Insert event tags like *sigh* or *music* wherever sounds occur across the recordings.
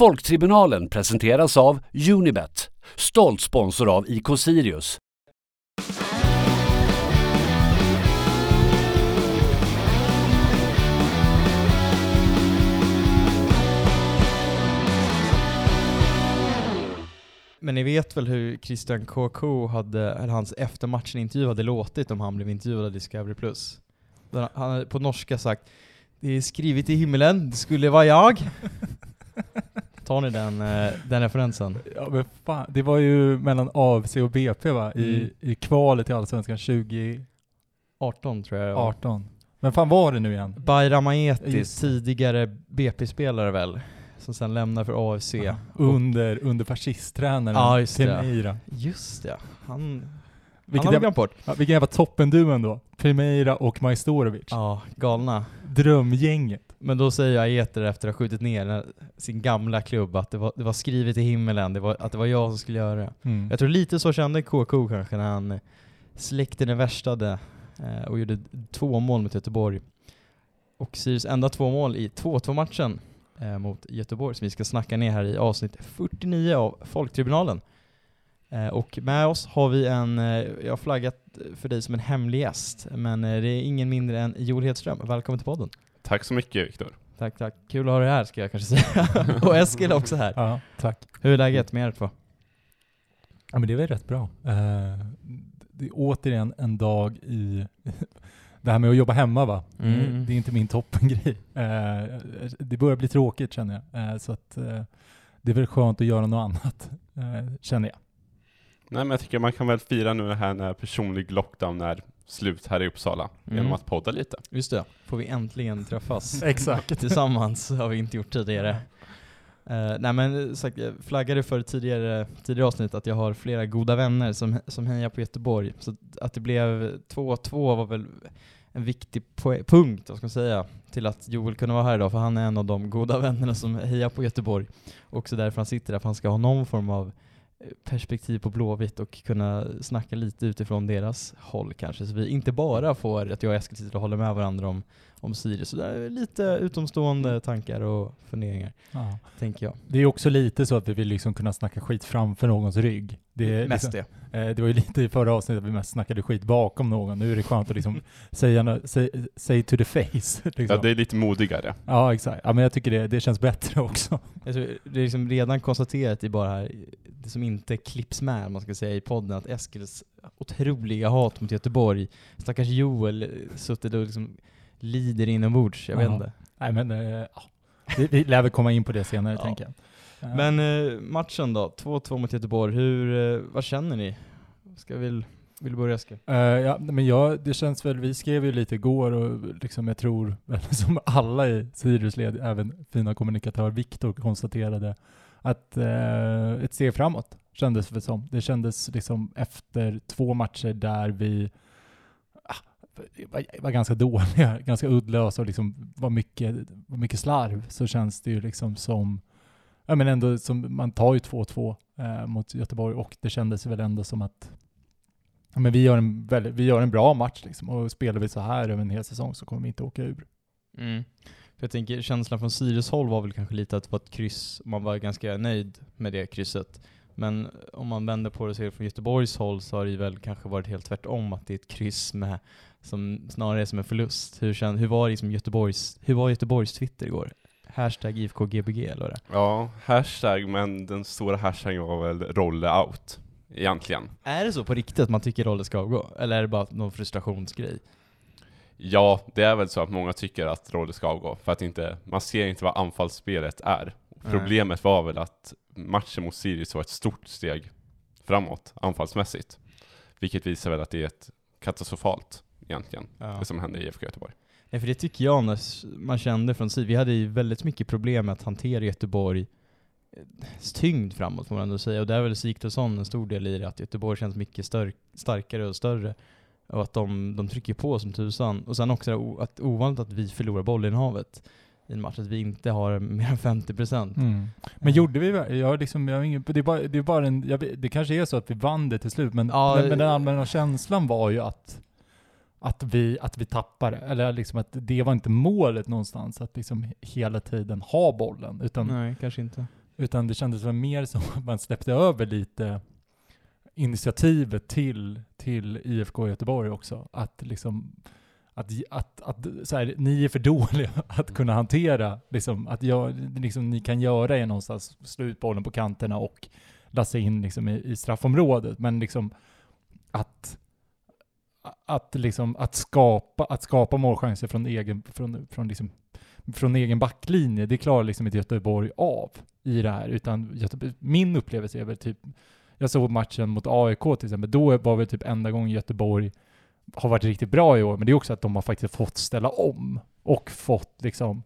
Folktribunalen presenteras av Unibet, stolt sponsor av IK Sirius. Men ni vet väl hur Christian KK hade, eller hans eftermatchen-intervju hade låtit om han blev intervjuad av Discovery+. Plus. Han hade på norska sagt Det är skrivet i himmelen, det skulle vara jag. *laughs* Tar ni den, eh, den referensen? Ja, men fan, det var ju mellan AFC och BP va? I, Mm. i kvalet till Allsvenskan 2018. 18 tror jag det var. Men fan var det nu igen? Bayram det. tidigare BP-spelare väl? Som sen lämnar för AFC. Ja, Under, under fascisttränaren Ja, just det. Primeira. Just det, han, har glömt bort. ja, vilken jävla toppenduo ändå. Primeira och Majstorovic. Ja, galna. Drömgänget. Men då säger jag Eter efter att ha skjutit ner sin gamla klubb att det var, det var skrivet i himmelen, det var, att det var jag som skulle göra det. Mm. Jag tror lite så kände KK kanske när han eh, släckte den värstade eh, och gjorde två mål mot Göteborg. Och Sirius enda två mål i 2-2 matchen eh, mot Göteborg som vi ska snacka ner här i avsnitt 49 av Folktribunalen. Eh, och med oss har vi en, eh, jag har flaggat för dig som en hemlig gäst, men eh, det är ingen mindre än Joel Hedström. Välkommen till podden. Tack så mycket Viktor. Tack, tack. Kul att ha dig här ska jag kanske säga. *laughs* och Eskil är också här. Ja, tack. Hur är läget med er två? Ja men det är väl rätt bra. Det är återigen en dag i *laughs* det här med att jobba hemma va? Mm. Det är inte min toppengrej. Det börjar bli tråkigt känner jag. Så att det är väl skönt att göra något annat, känner jag. Nej men jag tycker man kan väl fira nu här när personlig lockdown är slut här i Uppsala, Mm. genom att podda lite. Just det, får vi äntligen träffas *laughs* Exakt. tillsammans, har vi inte gjort tidigare. Eh, nej men sagt, jag flaggade för tidigare, tidigare avsnitt att jag har flera goda vänner som, som hejar på Göteborg. Så att det blev 2-2 var väl en viktig punkt, vad ska man säga, till att Joel kunde vara här idag, för han är en av de goda vännerna som hejar på Göteborg. Också därför han sitter där, för han ska ha någon form av eh, perspektiv på Blåvitt och kunna snacka lite utifrån deras håll kanske. Så vi inte bara får att jag och Eskil sitter och håller med varandra om, om Sirius. Så det är lite utomstående tankar och funderingar, Ja. tänker jag. Det är också lite så att vi vill liksom kunna snacka skit framför någons rygg. Det, Mest liksom, det. eh, det var ju lite i förra avsnittet att vi mest snackade skit bakom någon. Nu är det skönt att liksom *laughs* säga no, say, say to the face. *laughs* Liksom. Ja, det är lite modigare. Ja, exakt. Ja, men jag tycker det, det känns bättre *laughs* också. Jag tror det är liksom redan konstaterat i bara här, det som inte klipps med, om man ska säga, i podden, att Eskils otroliga hat mot Göteborg, stackars Joel, eh, suttit och liksom lider inombords, jag vet Ja. inte. Nej, men eh, vi, vi lär väl komma in på det senare, Ja. tänker jag. Men eh, matchen då, 2-2 mot Göteborg, hur, eh, vad känner ni? Ska vi, vill du börja Eskil? Eh, ja, men jag, det känns väl, vi skrev ju lite igår och liksom jag tror, *laughs* som alla i Sirius led, även fina kommunikatör Viktor konstaterade, att eh, ett steg framåt kändes det som. Det kändes liksom efter två matcher där vi ah, var, var ganska dåliga, *laughs* ganska uddlösa och liksom var mycket, var mycket slarv, så känns det ju liksom som, ja men ändå som, man tar ju 2-2 eh, mot Göteborg och det kändes väl ändå som att Ja, men vi gör, en väldigt, vi gör en bra match liksom, och spelar vi så här över en hel säsong så kommer vi inte åka ur. Mm. För jag tänker, känslan från Sirius håll var väl kanske lite att det var ett kryss, man var ganska nöjd med det krysset. Men om man vänder på det och ser det från Göteborgs håll så har det väl kanske varit helt tvärtom, att det är ett kryss med, som snarare är som en förlust. Hur, känd, hur var liksom Göteborgs, hur var Göteborgs Twitter igår? Hashtag IFKGBG eller det Ja, hashtag, men den stora hashtaggen var väl rolle out, egentligen. är? Det så på riktigt att man tycker Rolle ska avgå? Eller är det bara någon frustrationsgrej? Ja, det är väl så att många tycker att rolle ska avgå, för att inte, man ser inte vad anfallsspelet är. Problemet var väl att matchen mot Sirius var ett stort steg framåt, anfallsmässigt. Vilket visar väl att det är ett katastrofalt, egentligen, Ja. det som hände i IFK Göteborg. Ja, för det tycker jag när s- man kände från Sirius. Vi hade ju väldigt mycket problem med att hantera Göteborg eh, tyngd framåt får man ändå säga. Och där är väl Sigthorsson en stor del i det, att Göteborg känns mycket starkare och större. Och att de, de trycker på som tusan. Och sen också att ovanligt att vi förlorar bollinnehavet i en match, att vi inte har mer än 50 procent. Mm. Men gjorde vi jag liksom, jag ingen, det, är bara, det är bara en, jag, det kanske är så att vi vann det till slut, men, Ja, men, men den allmänna känslan var ju att, att, vi, att vi tappade, eller liksom att det var inte målet någonstans, att liksom hela tiden ha bollen, utan Nej, kanske inte. Utan det kändes väl mer som att man släppte över lite initiativet till, till IFK Göteborg också. Att liksom att, att, att så här, ni är för dåliga *laughs* att kunna hantera, liksom, att jag, liksom, ni kan göra är någonstans slå ut bollen på kanterna och lassa in liksom, i, i straffområdet. Men liksom att, att, liksom, att, skapa, att skapa målchanser från egen, från, från, liksom, från egen backlinje, det klarar liksom inte Göteborg av i det här. Utan Göteborg, min upplevelse är väl typ, jag såg matchen mot AIK till exempel, då var väl typ enda gången Göteborg har varit riktigt bra i år, men det är också att de har faktiskt fått ställa om och fått liksom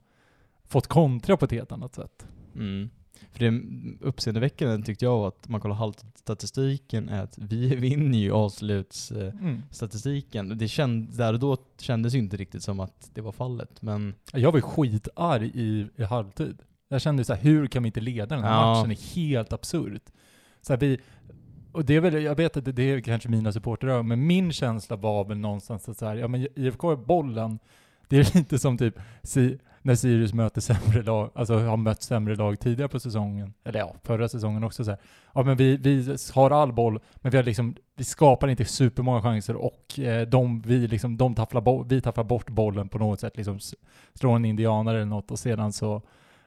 fått kontra på ett helt annat sätt. Mm. För det uppseendeväckande tyckte jag var att man kollar haltstatistiken är att vi *laughs* vinner ju avslutsstatistiken. Mm. Det känd, där och då kändes ju inte riktigt som att det var fallet, men... Jag var ju skitarg i, i halvtid. Jag kände så här, hur kan vi inte leda den här ja. matchen? Det är helt absurt. Så här, vi, och det är väl, jag vet att det, det är kanske mina supportrar men min känsla var väl någonstans att så här, ja men IFK är bollen, det är *laughs* lite som typ si, när Sirius möter sämre lag, alltså har mött sämre lag tidigare på säsongen, eller ja, förra säsongen också så här. Ja men vi, vi har all boll, men vi har liksom, vi skapar inte supermånga chanser och eh, de, vi liksom, de tafflar bo, vi tafflar bort bollen på något sätt, liksom slår en indianare eller något och sedan så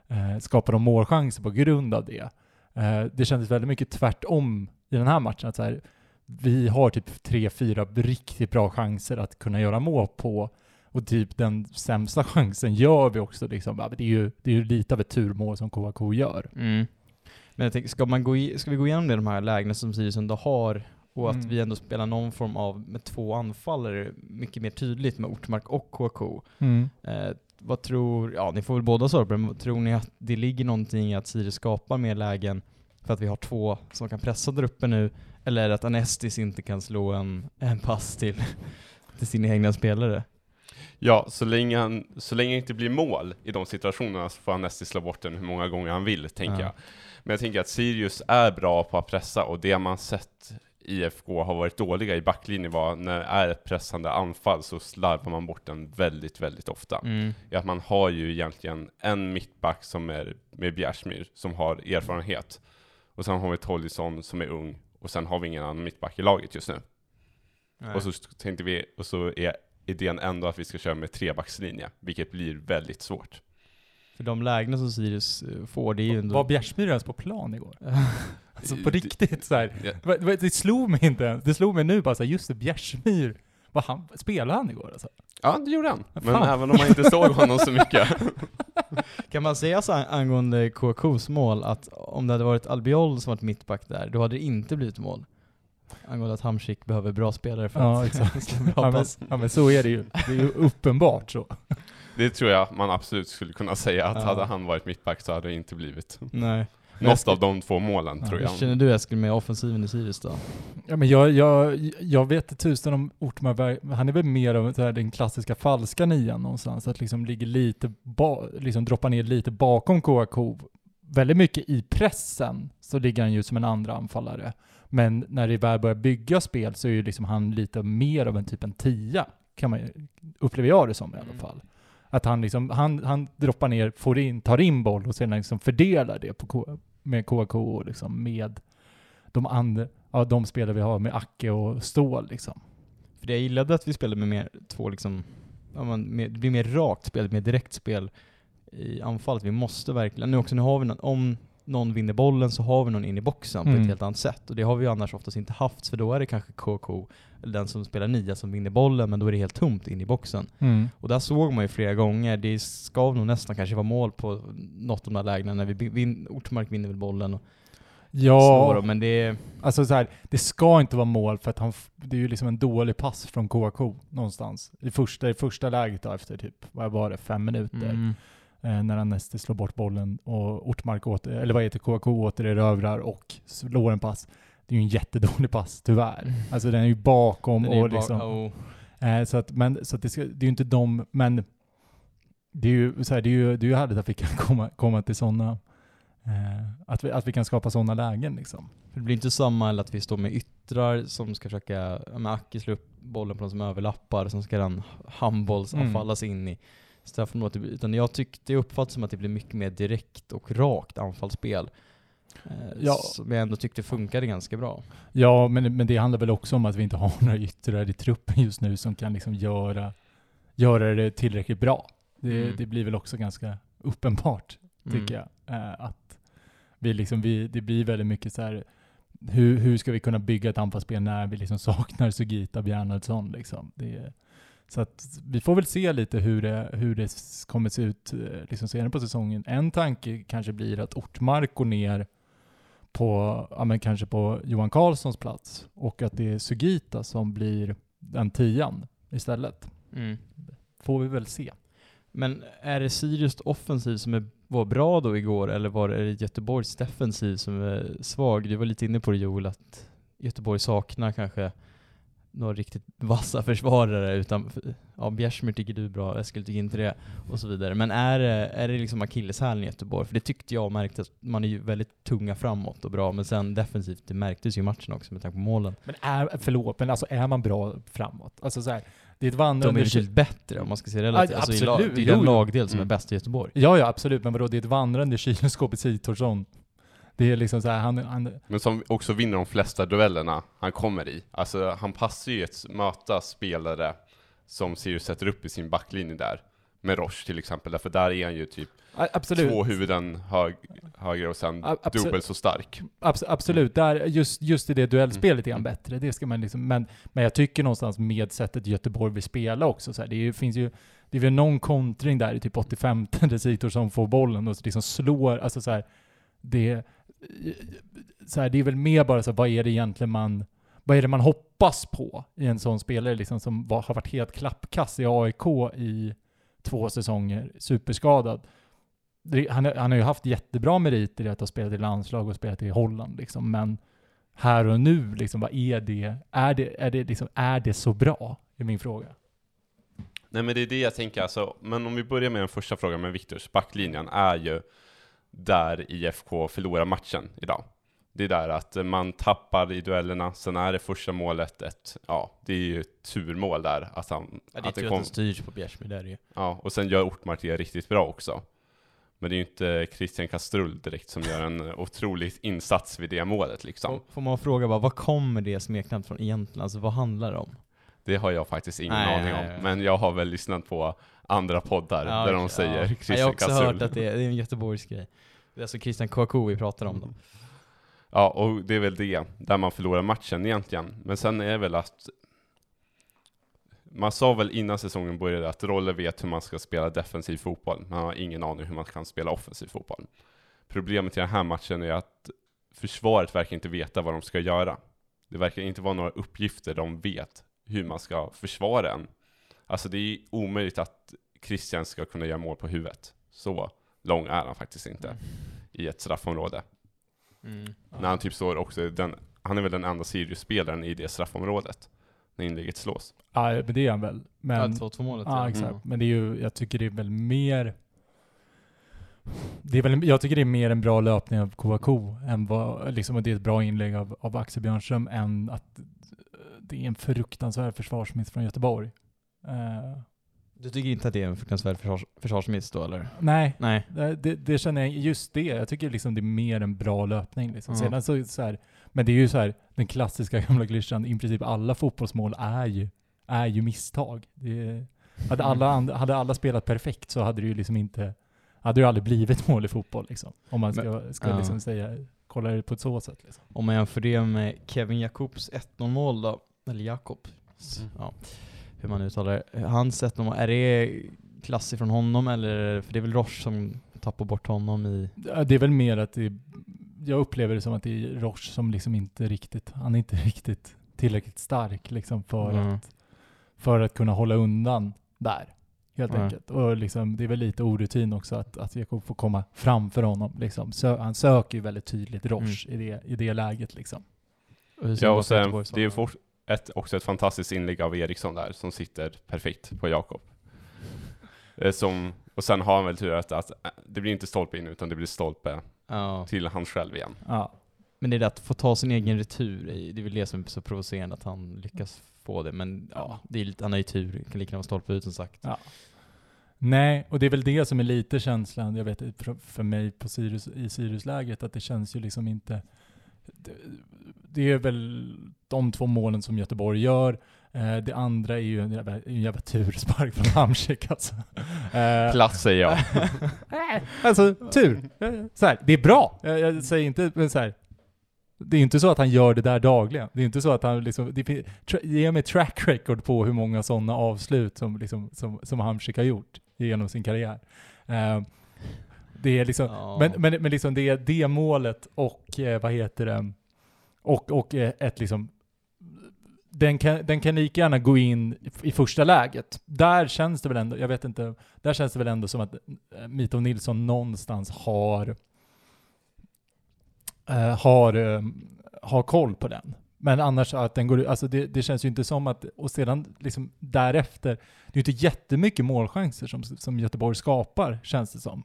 eh, skapar de målchanser på grund av det. Eh, det kändes väldigt mycket tvärtom i den här matchen. Att så här, vi har typ tre, fyra riktigt bra chanser att kunna göra mål på. Och typ den sämsta *laughs* chansen gör vi också. Liksom. Det, är ju, det är ju lite av ett turmål som KK gör. Mm. Men jag tänker, ska, man gå i, ska vi gå igenom det, de här lägena som Sirius ändå har och att mm. vi ändå spelar någon form av, med två anfallare, mycket mer tydligt med Ortmark och KK. Mm. Eh, vad tror, ja ni får väl båda svara på det, men tror ni att det ligger någonting i att Sirius skapar mer lägen för att vi har två som kan pressa där uppe nu, eller att Anestis inte kan slå en, en pass till, *laughs* till sina egna spelare. Ja, så länge, han, så länge det inte blir mål i de situationerna så får Anestis slå bort den hur många gånger han vill, tänker ja. jag. Men jag tänker att Sirius är bra på att pressa, och det man sett IFK har varit dåliga i backlinjen var när det är ett pressande anfall så slarvar man bort den väldigt, väldigt ofta. Mm. Att man har ju egentligen en mittback som är med Bjärsmyr, som har erfarenhet. Och sen har vi Tollison som är ung, och sen har vi ingen annan mittback i laget just nu. Nej. Och så tänkte vi, och så är idén ändå att vi ska köra med trebackslinje, vilket blir väldigt svårt. För de lägena som Sirius eh, får, det är ju ändå... Var Bjärsmyr ens på plan igår? *laughs* alltså på riktigt så här. Det, det slog mig inte ens. Det slog mig nu bara så här, just det, Bjärsmyr. Vad han, spelade han igår alltså? Ja, det gjorde han. Men även om man inte såg honom så mycket. *laughs* kan man säga så angående KKs mål, att om det hade varit Albiol som varit mittback där, då hade det inte blivit mål? Angående att Hamsik behöver bra spelare för ja, att exakt. *laughs* bra ja, men, ja men så är det ju. Det är ju uppenbart så. Det tror jag man absolut skulle kunna säga, att ja. hade han varit mittback så hade det inte blivit. Nej. Något av de två målen ja, tror jag. Hur känner du Eskil med offensiven i Sirius då? Ja men jag, jag, jag vet tusen om Ortmark, han är väl mer av den klassiska falska nian någonstans, att liksom ligger lite, ba, liksom droppar ner lite bakom Kouakou. Väldigt mycket i pressen så ligger han ju som en andra anfallare. Men när det väl börjar bygga spel så är ju liksom han lite mer av en typ en tia, kan man, upplever jag det som i alla mm. fall. Att han, liksom, han, han droppar ner, får in, tar in boll och sedan liksom fördelar det på, med KK och liksom med de ja, de spelare vi har med Acke och Stål liksom. För det jag gillade att vi spelade med mer två liksom, ja, man, med, det blir mer rakt spel, mer direkt spel i anfallet. Vi måste verkligen, nu också, nu har vi någon, om någon vinner bollen så har vi någon in i boxen mm. på ett mm. helt annat sätt. Och det har vi annars oftast inte haft, för då är det kanske KK, den som spelar nia, som vinner bollen, men då är det helt tomt in i boxen. Mm. Och där såg man ju flera gånger, det ska nog nästan kanske vara mål på något av de här lägena, när vi vin, Ortmark vinner väl bollen och Ja, dem, men det... Alltså så här, det ska inte vara mål för att han, det är ju liksom en dålig pass från KK någonstans. I första, i första läget då, efter typ, vad var det, fem minuter. Mm när Anesti slår bort bollen och Ortmark åter, eller vad heter KK återerövrar och slår en pass. Det är ju en jättedålig pass, tyvärr. Mm. Alltså den är ju bakom är och liksom... oh. eh, så att, men, så att det, ska, det är ju inte de, men det är ju så här, det är ju, det är ju härligt att vi kan *laughs* komma, komma till sådana eh, att, vi, att vi kan skapa sådana lägen liksom. För det blir inte samma eller att vi står med yttrar som ska försöka, med Aki slå upp bollen på de som överlappar, som ska den handbollsanfallas mm. in i straffområdet. Utan jag tyckte, jag uppfattade som att det blir mycket mer direkt och rakt anfallsspel. Eh, Ja. Som jag ändå tyckte funkade ganska bra. Ja, men, men det handlar väl också om att vi inte har *laughs* några yttrar i truppen just nu som kan liksom göra, göra det tillräckligt bra. Det, Mm. det blir väl också ganska uppenbart, tycker Mm. jag. Eh, att vi liksom, vi, det blir väldigt mycket så här, hur, hur ska vi kunna bygga ett anfallsspel när vi liksom *laughs* saknar Sugita Bjarnarsson liksom? Det, så att vi får väl se lite hur det, hur det kommer se ut eh, liksom senare på säsongen. En tanke kanske blir att Ortmark går ner på, ja men kanske på Johan Karlssons plats och att det är Sugita som blir den tian istället. Mm. Får vi väl se. Men är det Sirius offensiv som är, var bra då igår, eller var det Göteborgs defensiv som är svag? Du var lite inne på det Joel, att Göteborg saknar kanske några riktigt vassa försvarare, utan ja, Bjärsmyr tycker du är bra, Eskil tycker inte det, och så vidare. Men är är det liksom akilleshälen i Göteborg? För det tyckte jag märktes, man är ju väldigt tunga framåt och bra, men sen defensivt, det märktes ju i matchen också med tanke på målen. Men är, förlåt, men alltså är man bra framåt? Alltså så här, det är ett De är betydligt bättre om man ska se relativt. Ja, alltså absolut. det är den lagdel som är Mm. bäst i Göteborg. Ja, ja absolut, men vadå, det är ett vandrande kylskåp i Torsson. Det är liksom så här, han, han, Men som också vinner de flesta duellerna han kommer i. Alltså han passar ju att möta spelare som Sirius sätter upp i sin backlinje där. Med Roche till exempel, därför där är han ju typ absolut. två huvuden hög, högre och sen A- abso- dubbelt så stark. Abs- absolut, där, just, just i det duellspelet är han Mm. bättre. Det ska man liksom, men, men jag tycker någonstans med sättet Göteborg vill spela också, så här, det är, finns ju det är väl någon kontring där i typ 85 där Sitor som får bollen och liksom slår, alltså så här, det, så här, det är väl mer bara så här, vad är det egentligen man, vad är det man hoppas på i en sån spelare liksom som var, har varit helt klappkass i AIK i två säsonger, superskadad. Det- Han, han har ju haft jättebra meriter i att ha spelat i landslag och spelat i Holland liksom, men här och nu, liksom, vad är det? Är det, är det, liksom, är det så bra? Är min fråga. Nej men det är det jag tänker alltså, men om vi börjar med den första frågan med Viktors, backlinjen är ju där IFK förlorar matchen idag. Det är där att man tappar i duellerna, sen är det första målet ett, ja, det är ju ett turmål där, att han, Ja, det är att tur att kom, den styrs på Bjärsmyr, där är det ju. ja, och sen gör Ortmark det riktigt bra också. Men det är ju inte Christian Kastrull direkt som gör en otrolig insats vid det målet liksom. Får, får man fråga bara, vad kommer det smeknamnet från egentligen? Alltså vad handlar det om? Det har jag faktiskt ingen Nej, aning nej, om, men jag har väl lyssnat på andra poddar där de säger ja. *laughs* Christian Jag har också Kastrull. hört att det är, det är en Göteborgs grej. Det är alltså Christian Kouakou vi pratar om då. Ja, och det är väl det, där man förlorar matchen egentligen. Men sen är det väl att man sa väl innan säsongen började att Rolle vet hur man ska spela defensiv fotboll, men han har ingen aning hur man kan spela offensiv fotboll. Problemet i den här matchen är att försvaret verkar inte veta vad de ska göra. Det verkar inte vara några uppgifter de vet hur man ska försvara en. Alltså det är omöjligt att Christian ska kunna göra mål på huvudet. Så lång är han faktiskt inte i ett straffområde. Mm. När han typ står också, den, han är väl den enda Sirius-spelaren i det straffområdet. När inlägget slås. Ja, men det är han väl. Men, Ja, 2-2 målet. Ja, exakt. Mm. Men det är ju, jag tycker det är väl mer... Det är väl, jag tycker det är mer en bra löpning av än vad, liksom, och det är ett bra inlägg av, av Axel Björnström än att det är en fruktansvärd försvarsmiss från Göteborg. Eh, Du tycker inte att det är en fruktansvärd försvars, försvarsmiss då eller? nej, Nej. det, det, känner jag, just det, jag tycker liksom det är mer en bra löpning. Liksom. Ja. Sedan så, så här, men det är ju så här, den klassiska gamla klyschan, i princip alla fotbollsmål är ju, är ju misstag. Det hade, alla and, hade alla spelat perfekt så hade det ju liksom inte, hade det aldrig blivit mål i fotboll liksom. Om man ska, ska ja. liksom säga, kolla det på ett så sätt liksom. Om man jämför det med Kevin Jakobs 1-0 mål då, eller Jakob, Mm. ja, hur man uttalar det. Hans 1-0 mål, är det klass ifrån honom eller? För det är väl Roche som tappar bort honom i... Det är väl mer att det, jag upplever det som att det är Roche som liksom inte riktigt, han är inte riktigt tillräckligt stark liksom för, Mm. att, för att kunna hålla undan där. Helt Nej. enkelt. Och liksom, det är väl lite orutin också att, att Jakob får komma framför honom. Liksom. Sö, han söker ju väldigt tydligt Roche i, det, i det läget. Liksom. ser Ja, och sen, det är for, ett, också ett fantastiskt inlägg av Eriksson där, som sitter perfekt på Jakob. Eh, Som, och sen har han väl tur att, att eh, det blir inte stolpe in, utan det blir stolpe Ja. till han själv igen. Ja. Men det är det att få ta sin egen retur, det är väl det som är så provocerande att han lyckas få det. Men ja, det är lite, han har ju tur, kan lika gärna vara stolpe ut som sagt. Nej, och det är väl det som är lite känslan, jag vet för, mig på Sirius, i Sirius-läget, att det känns ju liksom inte... Det, är väl de två målen som Göteborg gör. Eh, det andra är ju en jävla, en jävla turspark från Hamsik alltså. Eh, Klass säger jag. *laughs* alltså, tur. Eh, Så här, det är bra. Jag, säger inte, men så här, det är inte så att han gör det där dagligen. Det är inte så att han liksom, det, fin- tra, ge mig track record på hur många sådana avslut som, liksom, som, som Hamsik har gjort genom sin karriär. Det är liksom, Ja. men, men, men liksom det är det målet och eh, vad heter det, och, och eh, ett liksom, den kan, den kan lika gärna gå in i- i första läget. Där känns det väl ändå, jag vet inte, där känns det väl ändå som att eh, Mitov Nilsson någonstans har eh, har, eh, har koll på den. Men annars att den går alltså det, det känns ju inte som att, och sedan liksom därefter, det är ju inte jättemycket målchanser som, som Göteborg skapar, känns det som.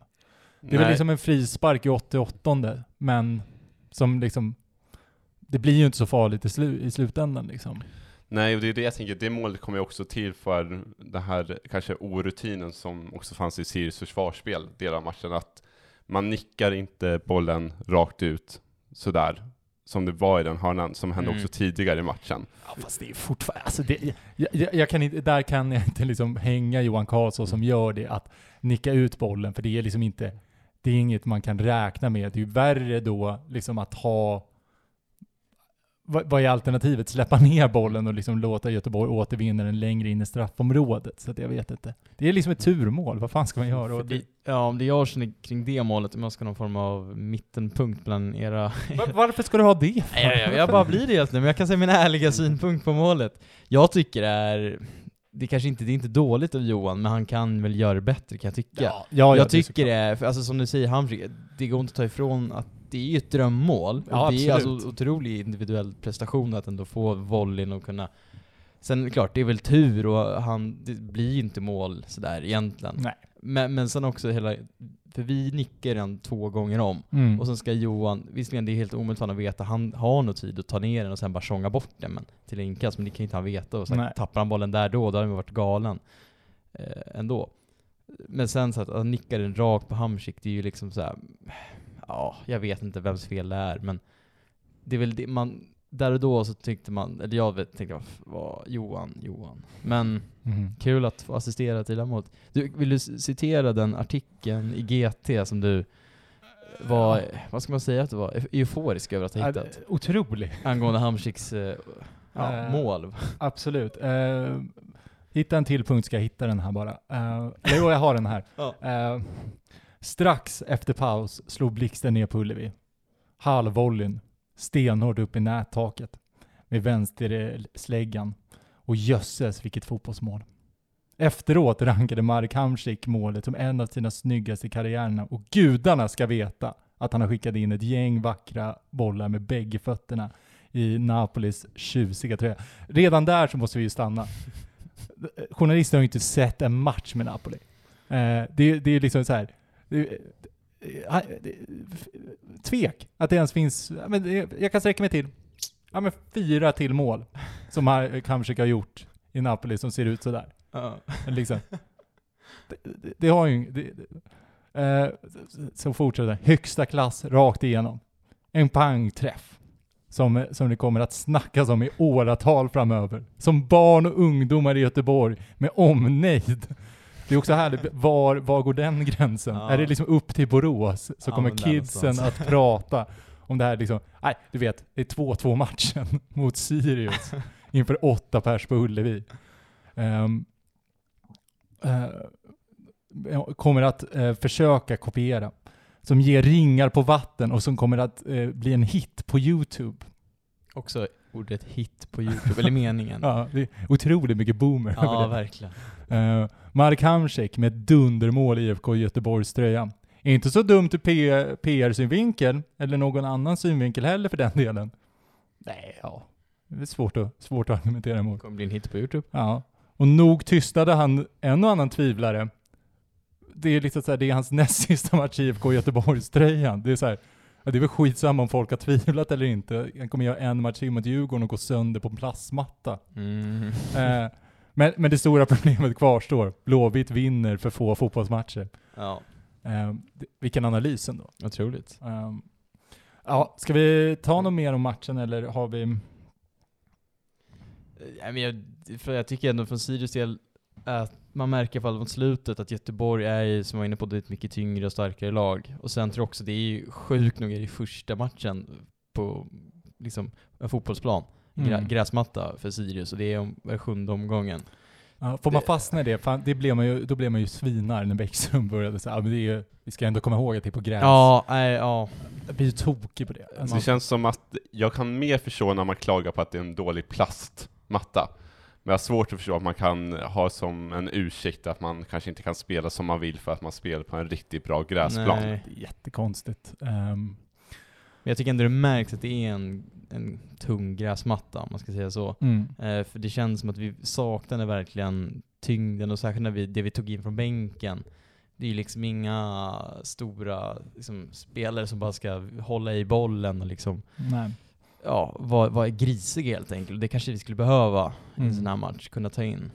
Det är väl Nej. liksom en frispark i 88 men som liksom, det blir ju inte så farligt i, slu, i slutändan liksom. Nej, och det är det jag tänker, det målet kommer ju också till för den här kanske orutinen som också fanns i Sirius försvarsspel, delar av matchen, att man nickar inte bollen rakt ut sådär, som det var i den hörnan, som hände Mm. också tidigare i matchen. Ja, fast det är fortfarande, alltså det, jag, jag, jag kan inte, där kan jag inte liksom hänga Johan Karlsson som gör det, att nicka ut bollen, för det är liksom inte, det är inget man kan räkna med. Det är ju värre då liksom att ha, vad, vad är alternativet? Släppa ner bollen och liksom låta Göteborg återvinna den längre in i straffområdet. Så jag vet inte. Det är liksom ett turmål, vad fan ska man göra? Det, ja, om det jag känner kring det målet, om jag ska ha någon form av mittenpunkt bland era... var, varför ska du ha det? Nej, jag, jag bara blir det helt nu, men jag kan säga min ärliga synpunkt på målet. Jag tycker det är, det kanske inte, det är inte dåligt av Johan, men han kan väl göra det bättre kan jag tycka. Ja, ja, jag det är tycker det är, för alltså som du säger Hamsik, det går inte att ta ifrån att det är ju ett drömmål. Och Ja, det är absolut. alltså otrolig individuell prestation att ändå få volleyn och kunna Sen klart, det är väl tur och han, det blir ju inte mål sådär egentligen. Nej. Men, men sen också hela, för vi nickar den två gånger om. Mm. Och sen ska Johan, visserligen det är helt omöjligt för honom att veta, han har nog tid att ta ner den och sen bara tjonga bort den men, till inkast, men det kan inte han veta. Och Nej. tappar han bollen där då, då hade han varit galen eh, ändå. Men sen så att han nickar den rakt på Hamsik, det är ju liksom så här. ja, jag vet inte vems fel det är, men det är väl det man, där och då så tyckte man, eller jag vet, tänkte var Johan, Johan. Men Mhm. kul att få assistera till målet. Du, vill du citera den artikeln i GT som du var, vad ska man säga att du var, euforisk över att ha Ja, hittat? Otrolig. Angående Hamsiks eh, ja, Eh, mål. Absolut. Eh, hitta en till punkt ska jag hitta den här bara. Jo, jag har den här. *laughs* Ja. Strax efter paus slog blixten ner på Ullevi. Halvvolleyn, stenhårt upp i nättaket med vänstersläggan. Och jösses vilket fotbollsmål. Efteråt rankade Mark Hamsik målet som en av sina snyggaste karriärerna och gudarna ska veta att han har skickat in ett gäng vackra bollar med bägge fötterna i Napolis tjusiga tröja. Redan där så måste vi ju stanna. Journalister har ju inte sett en match med Napoli. Eh, det, det är liksom så här. Det, det, tvek att det ens finns, men jag kan sträcka mig till, ja men fyra till mål som har, Kamsik har gjort i Napoli som ser ut sådär. Men *laughs* Liksom. Det, det, det har ju det, eh, Så fortsätter högsta klass rakt igenom. En pangträff. Som, som det kommer att snackas om i åratal framöver. Som barn och ungdomar i Göteborg med omnejd. Det är också härligt, var, var går den gränsen? Ja. Är det liksom upp till Borås så Ja, kommer kidsen att prata om det här liksom, nej du vet, det är 2-2 matchen *laughs* mot Sirius inför åtta pers på Ullevi. Ehm, eh, kommer att eh, försöka kopiera. Som ger ringar på vatten och som kommer att eh, bli en hit på YouTube. Också ordet hit på youtube, eller meningen. *laughs* Ja, det är otroligt mycket boomer Ja, det. verkligen. Uh, Mark Hamsik med ett dundermål i IFK Göteborgs tröja. Inte så dumt ur PR-synvinkel, eller någon annan synvinkel heller för den delen. Nej, ja. Det är svårt att, svårt att argumentera emot. kommer bli en hit på youtube. Ja. Och nog tystade han en och annan tvivlare. Det är liksom så här, det är hans näst sista match i IFK Göteborgs-tröjan. Det är så här, ja, det är väl skitsamma om folk har tvivlat eller inte. Han kommer göra en match till mot Djurgården och gå sönder på en plastmatta. Mm. Eh, Men, men det stora *laughs* problemet kvarstår. Blåvitt vinner för få fotbollsmatcher. Ja, Um, vilken analys ändå. otroligt. Um, ja, ska vi ta något mer om matchen eller har vi... Men jag, jag tycker ändå från Sirius del att man märker i alla fall mot slutet att Göteborg är ju, som jag var inne på, det är ett mycket tyngre och starkare lag. Och sen tror jag också det är ju sjukt nog det första matchen på liksom en fotbollsplan, grä, Mm. gräsmatta för Sirius och det är om, är sjunde omgången. Ja, får man fastna i det? Fan, det blev man ju, då blev man ju svinar när Bäckström började säga, ja, men det är ju, vi ska ändå komma ihåg att det är på gräs. Ja, nej, ja. Jag blir ju tokig på det. Alltså, Det känns som att jag kan mer förstå när man klagar på att det är en dålig plastmatta. Men jag har svårt att förstå att man kan ha som en ursäkt att man kanske inte kan spela som man vill för att man spelar på en riktigt bra gräsplan. Nej. det är jättekonstigt. Ehm, Men jag tycker ändå det märks att det är en, en tung gräsmatta, om man ska säga så. mm. Eh, för det känns som att vi saknade verkligen tyngden och särskilt när vi, det vi tog in från bänken. Det är ju liksom inga stora liksom, spelare som bara ska hålla i bollen och liksom, Nej. Ja, vara vara grisiga helt enkelt. Det kanske vi skulle behöva i Mm. en sån här match, kunna ta in.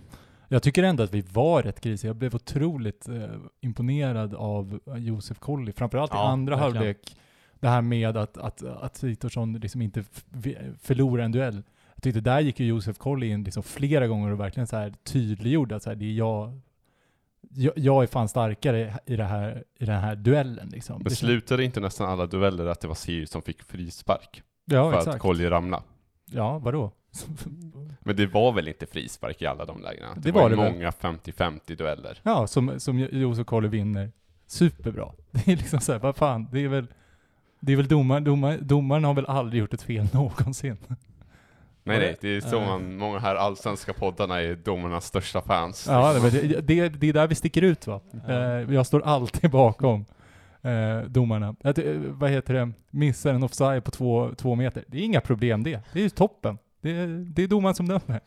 Jag tycker ändå att vi var rätt grisiga. Jag blev otroligt eh, imponerad av Josef Colley, framförallt i Ja, andra verkligen. halvlek. Det här med att, att, att Sitorsson liksom inte förlorar en duell. Jag tyckte där gick ju Josef Colley in liksom flera gånger och verkligen så här tydliggjorde att så här, det är jag, jag, jag är fan starkare i, det här, i den här duellen. Liksom. Men Det känns- slutade inte nästan alla dueller att det var Sirius som fick frispark? Ja, för att exakt. Collier ramla? Ja, vadå? *laughs* Men det var väl inte frispark i alla de lägena? Det, Det var, var det många 50-50 dueller. Ja, som, som Josef Colley vinner. Superbra. *laughs* Det är liksom såhär, vad fan, det är väl, det är väl domaren, domar, domaren har väl aldrig gjort ett fel *laughs* någonsin. Nej nej, det är så Eh. man, många här allsvenska poddarna är domarnas största fans. Ja, det, det, det, är där vi sticker ut va. Eh, jag står alltid bakom eh, domarna. Att, eh, vad heter det, missar en offside på två, två meter. Det är inga problem det. Det är ju toppen. Det, är- det är domaren som dömer.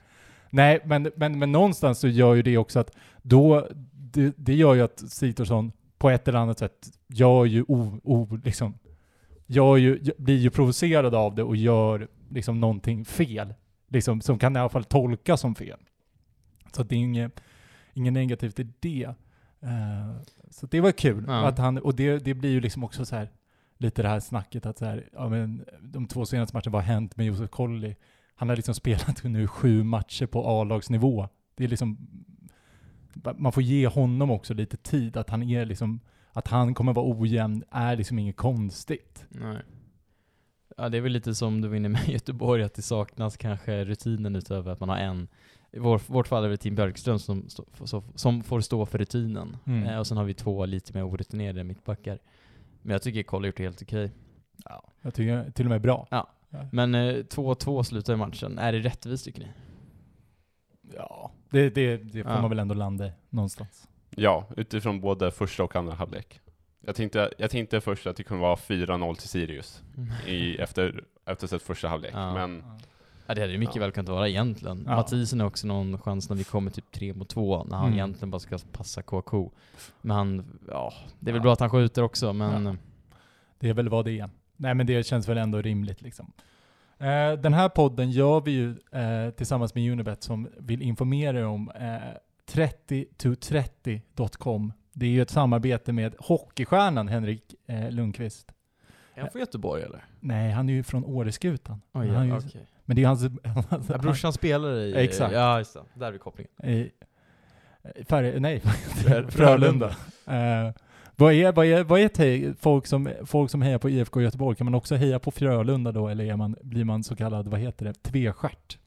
Nej, men, men, men någonstans så gör ju det också att då, det, det gör ju att Sitorsson på ett eller annat sätt gör ju o, o, liksom, gör ju, blir ju provocerad av det och gör liksom någonting fel. Liksom, som kan i alla fall tolkas som fel. Så att det är inget, inget negativt i det. Eh, så det var kul. Ja. Att han, och det, det blir ju liksom också så här lite det här snacket att så här, ja, men, de två senaste matcherna, vad har hänt med Josef Colley? Han har liksom *laughs* spelat nu sju matcher på A-lagsnivå. Det är liksom, man får ge honom också lite tid, att han är liksom, att han kommer vara ojämn är liksom inget konstigt. Nej. Ja, det är väl lite som du var inne med i *laughs* Göteborg, att det saknas kanske rutinen utöver att man har en. I vår, vårt fall är det Tim Björkström som, som, som får stå för rutinen. Mm. Eh, och sen har vi två lite mer orutinerade mittbackar. Men jag tycker Kolle har gjort det helt okej. Jag tycker till och med bra. Ja. Men eh, 2-2 slutar i matchen. Är det rättvist tycker ni? Ja, det, det, det får Ja. man väl ändå landa i någonstans. Ja, utifrån både första och andra halvlek. Jag tänkte, jag tänkte först att det kunde vara 4-0 till Sirius i, efter, efter sett första halvlek, Ja. men Ja det hade det mycket Ja. väl kunnat vara egentligen. Ja. Mathisen har också någon chans när vi kommer typ 3 mot 2, när han Mm. egentligen bara ska passa KK. Men han, ja, det är väl Ja. bra att han skjuter också, men Ja. Det är väl vad det är. Nej men det känns väl ändå rimligt liksom. Eh, den här podden gör vi ju eh, tillsammans med Unibet som vill informera er om eh, 30to30.com. Det är ju ett samarbete med hockeystjärnan Henrik eh, Lundqvist. är han från Göteborg eller? Nej, han är ju från Åreskutan. Oj, han är ju, ja, okej. Men det är hans... Ja, brorsan spelar i... Exakt. Ja, just det. Där är vi kopplingen. i Färre, nej, *laughs* Frö- Frölunda. Eh, vad är, vad är, vad är te, folk, som, folk som hejar på IFK Göteborg? Kan man också heja på Frölunda då, eller är man, blir man så kallad, vad heter det, tvestjärt?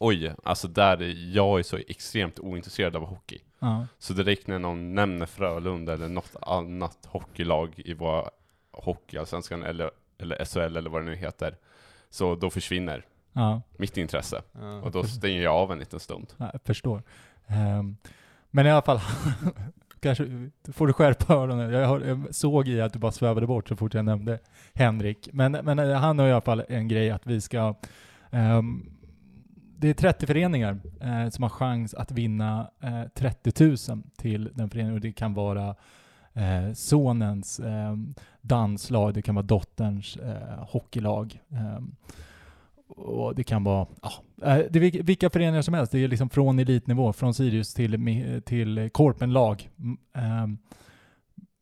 oj, alltså där, är- jag är så extremt ointresserad av hockey. Ja. Så direkt när någon nämner Frölunda eller något annat hockeylag i våra hockeyallsvenskan eller, eller SHL eller vad det nu heter, så då försvinner Ja, mitt intresse. Ja. Och då stänger jag av en liten stund. jag förstår. Ehm, men i alla fall, *laughs* kanske får du skärpa öronen. Jag, jag såg i att du bara svävade bort så fort jag nämnde Henrik. Men, men eh, han har i alla fall en grej att vi ska ehm, det är 30 föreningar eh, som har chans att vinna eh, 30 000 till den föreningen och det kan vara eh, sonens eh, danslag, det kan vara dotterns eh, hockeylag. Eh, och det kan vara, ja, eh, det är vilka föreningar som helst. Det är liksom från elitnivå, från Sirius till, till korpenlag. Ehm,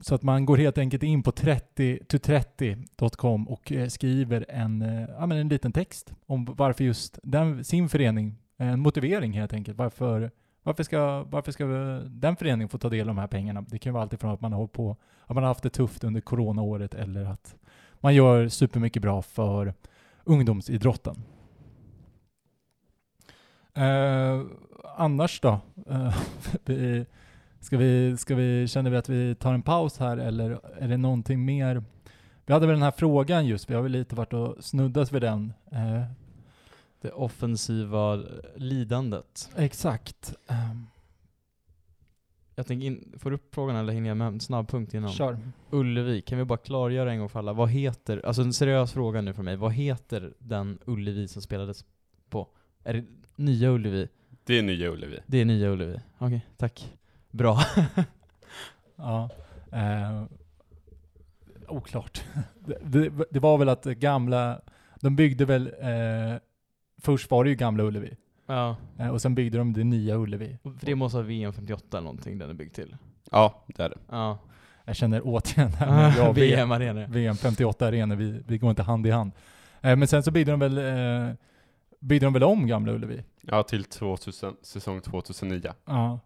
så att man går helt enkelt in på 30 to30.com och eh, skriver en, eh, ja, men en liten text om varför just den, sin förening, en motivering helt enkelt. Varför, varför, ska, varför ska den föreningen få ta del av de här pengarna? Det kan ju vara alltifrån att man har på, att man har haft det tufft under coronaåret eller att man gör supermycket bra för ungdomsidrotten. Eh, annars då? Eh, *laughs* vi, ska vi, ska vi, känner vi att vi tar en paus här eller är det någonting mer? Vi hade väl den här frågan just, vi har väl lite varit och snuddat vid den. Eh, det offensiva lidandet. exakt. Um, Jag tänker in, får du upp frågan eller hinner jag med en snabb punkt innan? kör. Ullevi, kan vi bara klargöra en gång för alla, vad heter, alltså en seriös fråga nu från mig, vad heter den Ullevi som spelades på? Är det Nya Ullevi? Det är Nya Ullevi. Det är Nya Ullevi. Okej, tack. Bra. *laughs* Ja. Eh, oklart. *laughs* det, det, det var väl att gamla, de byggde väl, eh, först var det ju gamla Ullevi. ja, Eh, och sen byggde de det nya Ullevi. för det måste vara VM 58 eller någonting den är byggd till. Ja, det är det. Ja. Jag känner återigen här *laughs* jag och VM, VM-arenor. VM 58 arenor, vi, vi går inte hand i hand. Eh, men sen så byggde de väl, eh, byggde de väl om gamla Ullevi. Ja, till 2000, säsong 2009. Ja.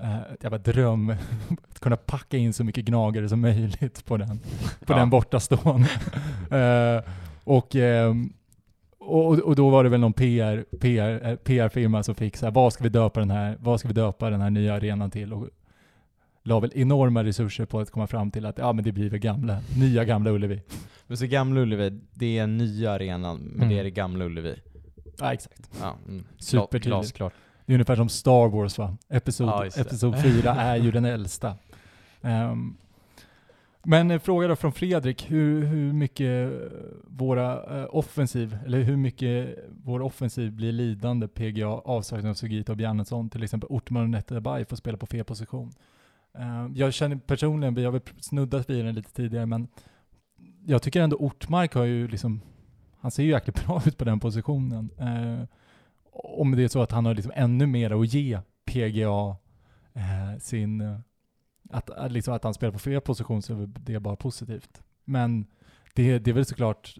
Uh, ett jävla dröm *laughs* att kunna packa in så mycket gnagare som möjligt på den, på Ja. den bortastån. *laughs* Eh, och, ehm, och, och då var det väl någon PR, PR, eh, PR-firma som fick så här, vad ska vi döpa den här, vad ska vi döpa den här nya arenan till? Och la väl enorma resurser på att komma fram till att ja men det blir väl gamla, nya gamla Ullevi. Men så Gamla Ullevi, det är nya arenan, men Mm. det är det Gamla Ullevi. Ja exakt. Ja, mm. Supertydligt. Glasklart. Det är ungefär som Star Wars va? Episod, Ja, episod 4 är ju den äldsta. *laughs* Ehm, men en fråga då från Fredrik, hur, hur mycket eh, våra eh, offensiv, eller hur mycket vår offensiv blir lidande PGA avsaknad av Sugita och Bjarnason, till exempel Ortman och Netterberg får spela på fel position. Jag känner personligen, vi har väl snuddat vid den lite tidigare, men jag tycker ändå Ortmark har ju liksom, han ser ju jäkligt bra *laughs* ut på den positionen. Om det är så att han har liksom ännu mer att ge PGA sin, att, att, liksom att han spelar på fel position så är det bara positivt. Men det, det är väl såklart,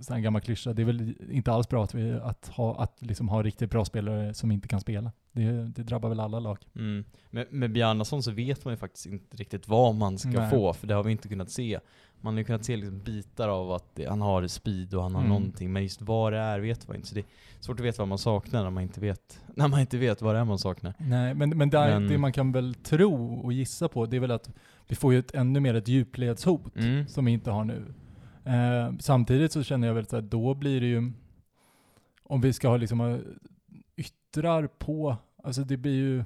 sån här gammal klyscha, det är väl inte alls bra att, vi, att, ha, att liksom ha riktigt bra spelare som inte kan spela. Det, det drabbar väl alla lag. Mm. Med, med Bjarnason så vet man ju faktiskt inte riktigt vad man ska Nej. få, för det har vi inte kunnat se. Man har ju kunnat se liksom bitar av att det, han har speed och han har Mm. någonting, men just vad det är vet man inte. Så det är svårt att veta vad man saknar när man inte vet, när man inte vet vad det är man saknar. Nej, men, men, där, Men- det man kan väl tro och gissa på, det är väl att vi får ju ett, ännu mer ett djupledshot. Mm. som vi inte har nu. Eh, samtidigt så känner jag väl att då blir det ju, om vi ska ha liksom ha yttrar på, alltså det blir ju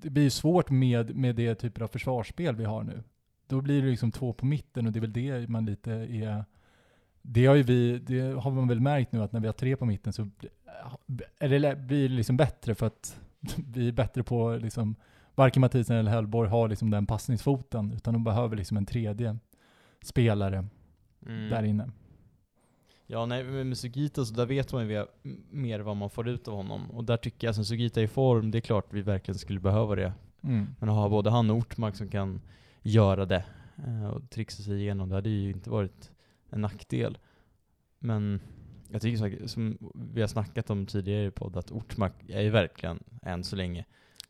det blir ju svårt med, med det typer av försvarsspel vi har nu. Då blir det liksom två på mitten och det är väl det man lite är det har ju vi, det har man väl märkt nu att när vi har tre på mitten så är det, blir det liksom bättre för att *laughs* vi är bättre på liksom varken Mathisen eller Hellborg har liksom den passningsfoten, utan de behöver liksom en tredje spelare Mm. där inne. Ja, nej, med Sugita så där vet man ju mer vad man får ut av honom. Och där tycker jag, som Sugita i form, det är klart vi verkligen skulle behöva det. Mm. Men att ha både han och Ortmark som kan göra det eh, och trixa sig igenom, det hade ju inte varit en nackdel. Men jag tycker som vi har snackat om tidigare i podd, att Ortmark är ju verkligen, än så länge,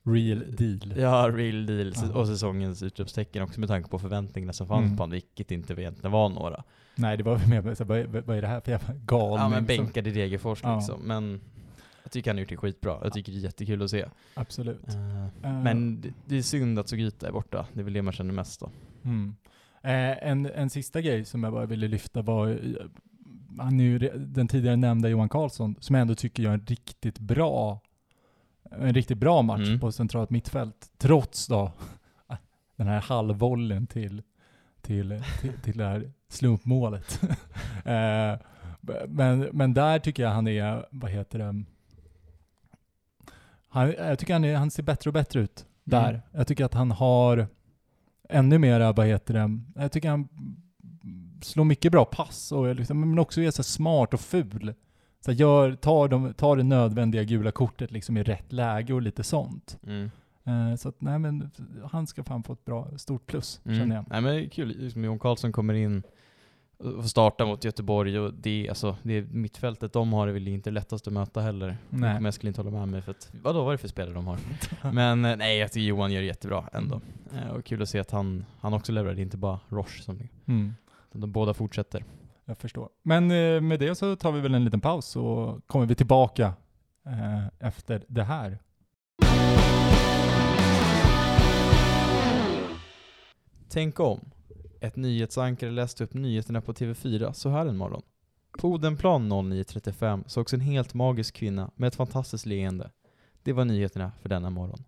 Real deal. ja, real deal. Ja. Och säsongens utropstecken också med tanke på förväntningarna som fanns Mm. på honom, vilket inte egentligen var några. Nej, det var mer vad, vad är det här för jävla galning? Ja men som- bänkad i Degerfors Ja. liksom. Men jag tycker han har gjort det skitbra. Jag tycker det är jättekul att se. Absolut. Eh, Eh, Men det, det är synd att Sugita är borta. Det är väl det man känner mest då. Mm. Eh, en, en sista grej som jag bara ville lyfta var eh, han är ju den tidigare nämnda Johan Karlsson, som jag ändå tycker gör en riktigt bra en riktigt bra match Mm. på centralt mittfält, trots då *laughs* den här halvvollen till, till, till, till det här slumpmålet. *laughs* eh, men, men där tycker jag han är, vad heter det, han, jag tycker han, är, han ser bättre och bättre ut där. Mm. Jag tycker att han har ännu mera, vad heter det, jag tycker han slår mycket bra pass, och liksom, men också är så smart och ful. Så gör, tar, de, tar det nödvändiga gula kortet liksom i rätt läge och lite sånt. Mm. Eh, så att nej men han ska fan få ett bra, stort plus känner jag. Mm. Nej men kul, liksom Jon Karlsson kommer in och får starta mot Göteborg och det, alltså, det mittfältet de har är väl inte lättast att möta heller. Nej. Men jag skulle inte hålla med mig för att, vadå vad är det för spelare de har? *laughs* men eh, nej, jag tycker Johan gör det jättebra ändå. Eh, och kul att se att han, han också levererar, det är inte bara Roche som Mm. de båda fortsätter. Jag förstår. Men eh, med det så tar vi väl en liten paus så kommer vi tillbaka eh, efter det här. Tänk om. Ett nyhetsankare läste upp nyheterna på TV4 så här en morgon. På Odenplan 09.35 sågs en helt magisk kvinna med ett fantastiskt leende. Det var nyheterna för denna morgon.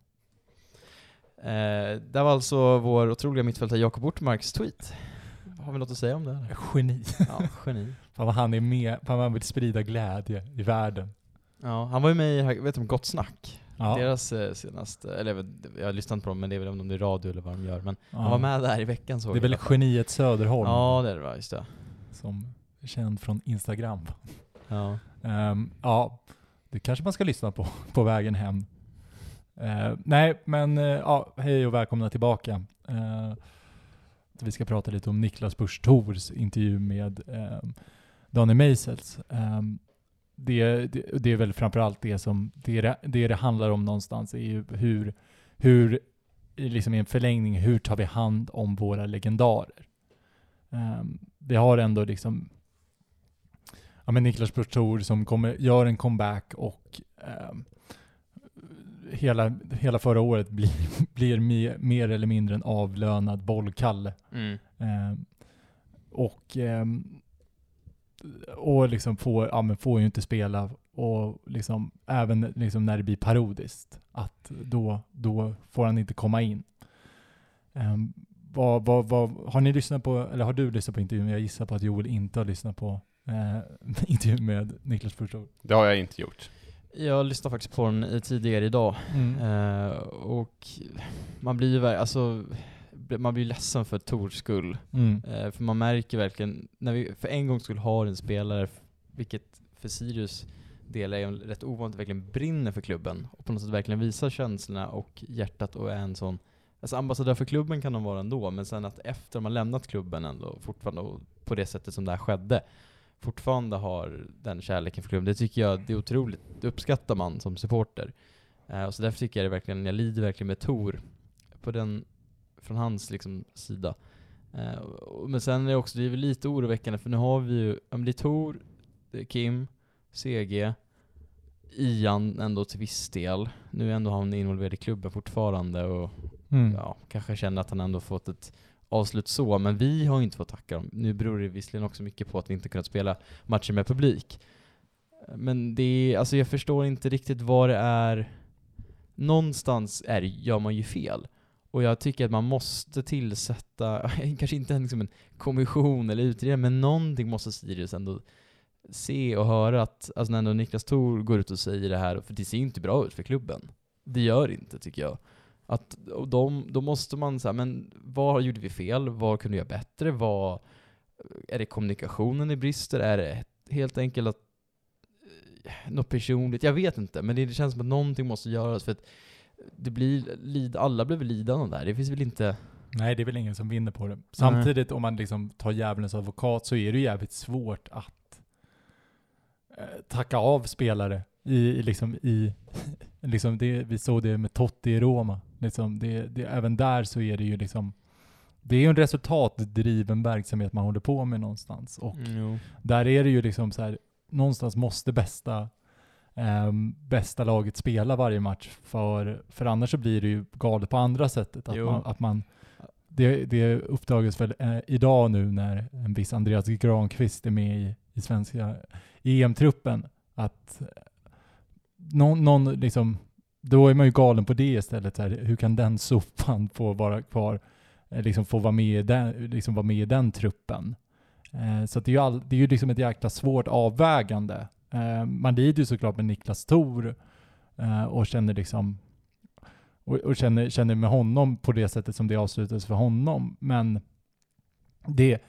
Eh, det var alltså vår otroliga mittfältare Jakob Ortmarks tweet. Har vi något att säga om det? Eller? Geni. Ja, geni. *laughs* Fan vad han är med, fan vad han vill sprida glädje i världen. Ja, han var ju med i, vet du, Gott Snack? Ja. Deras eh, senaste, eller jag vet- jag har lyssnat på dem men det är väl om det är radio eller vad de gör. Men Ja. han var med där i veckan såg Det är väl geniet Söderholm Ja, det är det va, just det. som är känd från Instagram. Ja. Ehm, ja, det kanske man ska lyssna på *laughs* på vägen hem. Eh, nej, men eh, ja, hej och välkomna tillbaka. Eh, vi ska prata lite om Niklas Busch Thors intervju med eh, Daniel Meisels. Eh, det, det, det är väl framförallt det som det, det, det handlar om någonstans är ju hur, hur i liksom i en förlängning, hur tar vi hand om våra legendarer? Ehm, um, det har ändå liksom ja, men Niklas Busch Thor som kommer, gör en comeback och ehm, hela, hela förra året blir, *laughs* blir mer, mer eller mindre en avlönad bollkalle. Mm. Ehm, och ehm, och liksom får, ja, men får ju inte spela och liksom även liksom när det blir parodiskt att då, då får han inte komma in. Um, vad, vad, vad, har ni lyssnat på, eller har du lyssnat på intervjun? Jag gissar på att Joel inte har lyssnat på eh, *laughs* intervjun med Niklas Busch Det har jag inte gjort. Jag lyssnade faktiskt på den tidigare idag. mm. Eh, och man blir ju alltså, man blir ledsen för Tors skull. mm. Eh, för man märker verkligen, när vi för en gång skulle ha en spelare, vilket för Sirius del är rätt ovanligt, verkligen brinner för klubben och på något sätt verkligen visar känslorna och hjärtat och är en sån Alltså ambassadör för klubben kan de vara ändå, men sen att efter de har lämnat klubben ändå, fortfarande och på det sättet som det här skedde, fortfarande har den kärleken för klubben. Det tycker jag, det är otroligt, det uppskattar man som supporter. Eh, och så därför tycker jag det verkligen, jag lider verkligen med Tor på den, från hans liksom sida. Eh, och- men sen är det också, det är väl lite oroväckande för nu har vi ju, ja det är Tor, det är Kim, CG, Ian ändå till viss del. Nu är ändå han involverad i klubben fortfarande och Mm. ja, kanske känner att han ändå fått ett avslut så, men vi har ju inte fått tacka dem. Nu beror det visserligen också mycket på att vi inte kunnat spela matcher med publik. Men det är, alltså jag förstår inte riktigt vad det är. Någonstans är, gör man ju fel. Och jag tycker att man måste tillsätta, *laughs* kanske inte en, liksom en kommission eller utredning, men någonting måste Sirius ändå se och höra att, alltså när ändå Niklas Thor går ut och säger det här, för det ser ju inte bra ut för klubben. Det gör det inte tycker jag. Att, de, då måste man säga, men vad gjorde vi fel? Vad kunde vi göra bättre? Vad, är det kommunikationen i brister? Är det helt enkelt att eh, något personligt? Jag vet inte, men det, det känns som att någonting måste göras för att det blir, alla blir väl lidande där. Det finns väl inte... Nej, det är väl ingen som vinner på det. Samtidigt, om man liksom tar djävulens advokat, så är det jävligt svårt att eh, tacka av spelare i liksom i, *laughs* liksom det, vi såg det med Totti i Roma. Liksom det, det, även där så är det ju liksom, det är ju en resultatdriven verksamhet man håller på med någonstans. Och jo. där är det ju liksom så här, någonstans måste bästa, ehm, bästa laget spela varje match, för, för annars så blir det ju galet på andra sättet. Att Jo. man, att man det, det uppdagas väl eh, idag nu när en viss Andreas Granqvist är med i, i svenska EM-truppen, att eh, någon, någon liksom, då är man ju galen på det istället. Så här, hur kan den sopan få vara kvar, eh, liksom få vara med i den, liksom vara med i den truppen? Eh, så att det är ju, all, det är ju liksom ett jäkla svårt avvägande. Eh, man lider ju såklart med Niklas Thor eh, och känner liksom och, och känner, känner med honom på det sättet som det avslutades för honom. Men det,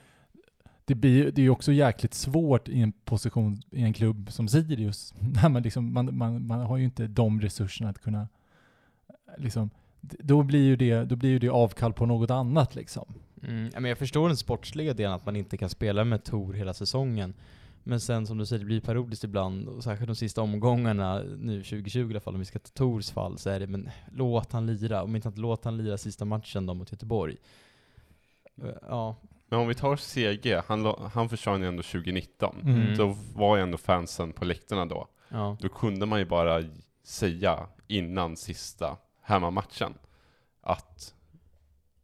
det, blir, det är ju också jäkligt svårt i en position i en klubb som Sirius. *laughs* När man, liksom, man, man, man har ju inte de resurserna att kunna eh, liksom, då blir ju det, då blir ju det avkall på något annat liksom. Mm, men jag förstår den sportsliga delen, att man inte kan spela med Tor hela säsongen. Men sen som du säger, det blir parodiskt ibland, och särskilt de sista omgångarna, nu 2020 i alla fall, om vi ska ta Tors fall, så är det men låt han lira. Om inte att låt han lira sista matchen då mot Göteborg. Eh, ja. Men om vi tar CG, han, han försvann ju ändå 2019. Mm. Så var ju ändå fansen på läktarna då. ja. Då kunde man ju bara säga innan sista hemmamatchen att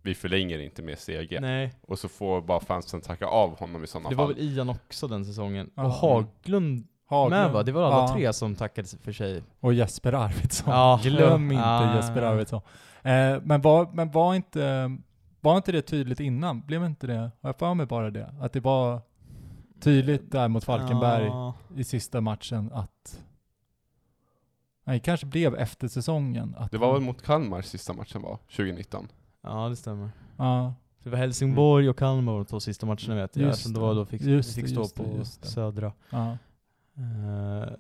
vi förlänger inte med CG. Nej, Och så får bara fansen tacka av honom i sådana det fall. var väl Ian också den säsongen. Ja. Och Haglund Haglund. med va? Det var alla Ja. tre som tackade för sig. Och Jesper Arvidsson. Ja. Glöm inte Ja. Jesper Arvidsson. Eh, men, var, men var inte, var inte det tydligt innan? Blev inte det, har jag för mig bara det? Att det var tydligt där mot Falkenberg Ja. i sista matchen att Nej, det kanske blev efter säsongen. Att Det var väl mot Kalmar sista matchen var, 2019? ja, det stämmer. Ja, Det var Helsingborg och Kalmar de två sista matcherna vet jag. Just Eftersom det var då fick, Just fick stå just på just. Södra. ja. Eh,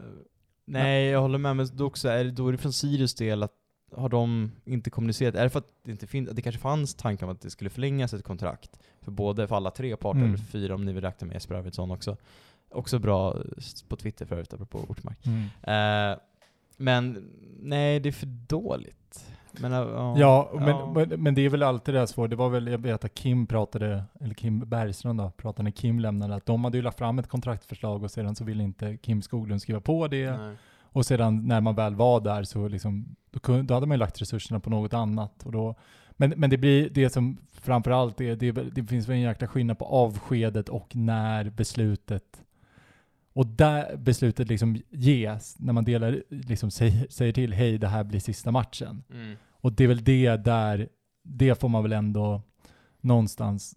nej, jag håller med, men då, också, är det, då är det från Sirius del att har de inte kommunicerat? Är det för att det inte finns, att det kanske fanns tankar om att det skulle förlängas ett kontrakt för både, för alla tre parter, Mm. eller fyra om ni vill räkna med Jesper Arvidsson också. Också bra på Twitter förut, apropå Ortmark. Mm. Eh, men nej, det är för dåligt. Men, uh, ja. Ja, men, Ja. Men, men det är väl alltid det här svårt. Det var väl, jag vet att Kim pratade, eller Kim Bergström då, pratade när Kim lämnade, att de hade ju lagt fram ett kontraktförslag och sedan så ville inte Kim Skoglund skriva på det. Nej. Och sedan när man väl var där så liksom, då, kunde, då hade man ju lagt resurserna på något annat. Och då, men, men det blir det som framförallt är, det, det finns väl en jäkla skillnad på avskedet och när beslutet och där beslutet liksom ges, när man delar, liksom säger, säger till hej det här blir sista matchen. Mm. Och det är väl det där, det får man väl ändå någonstans,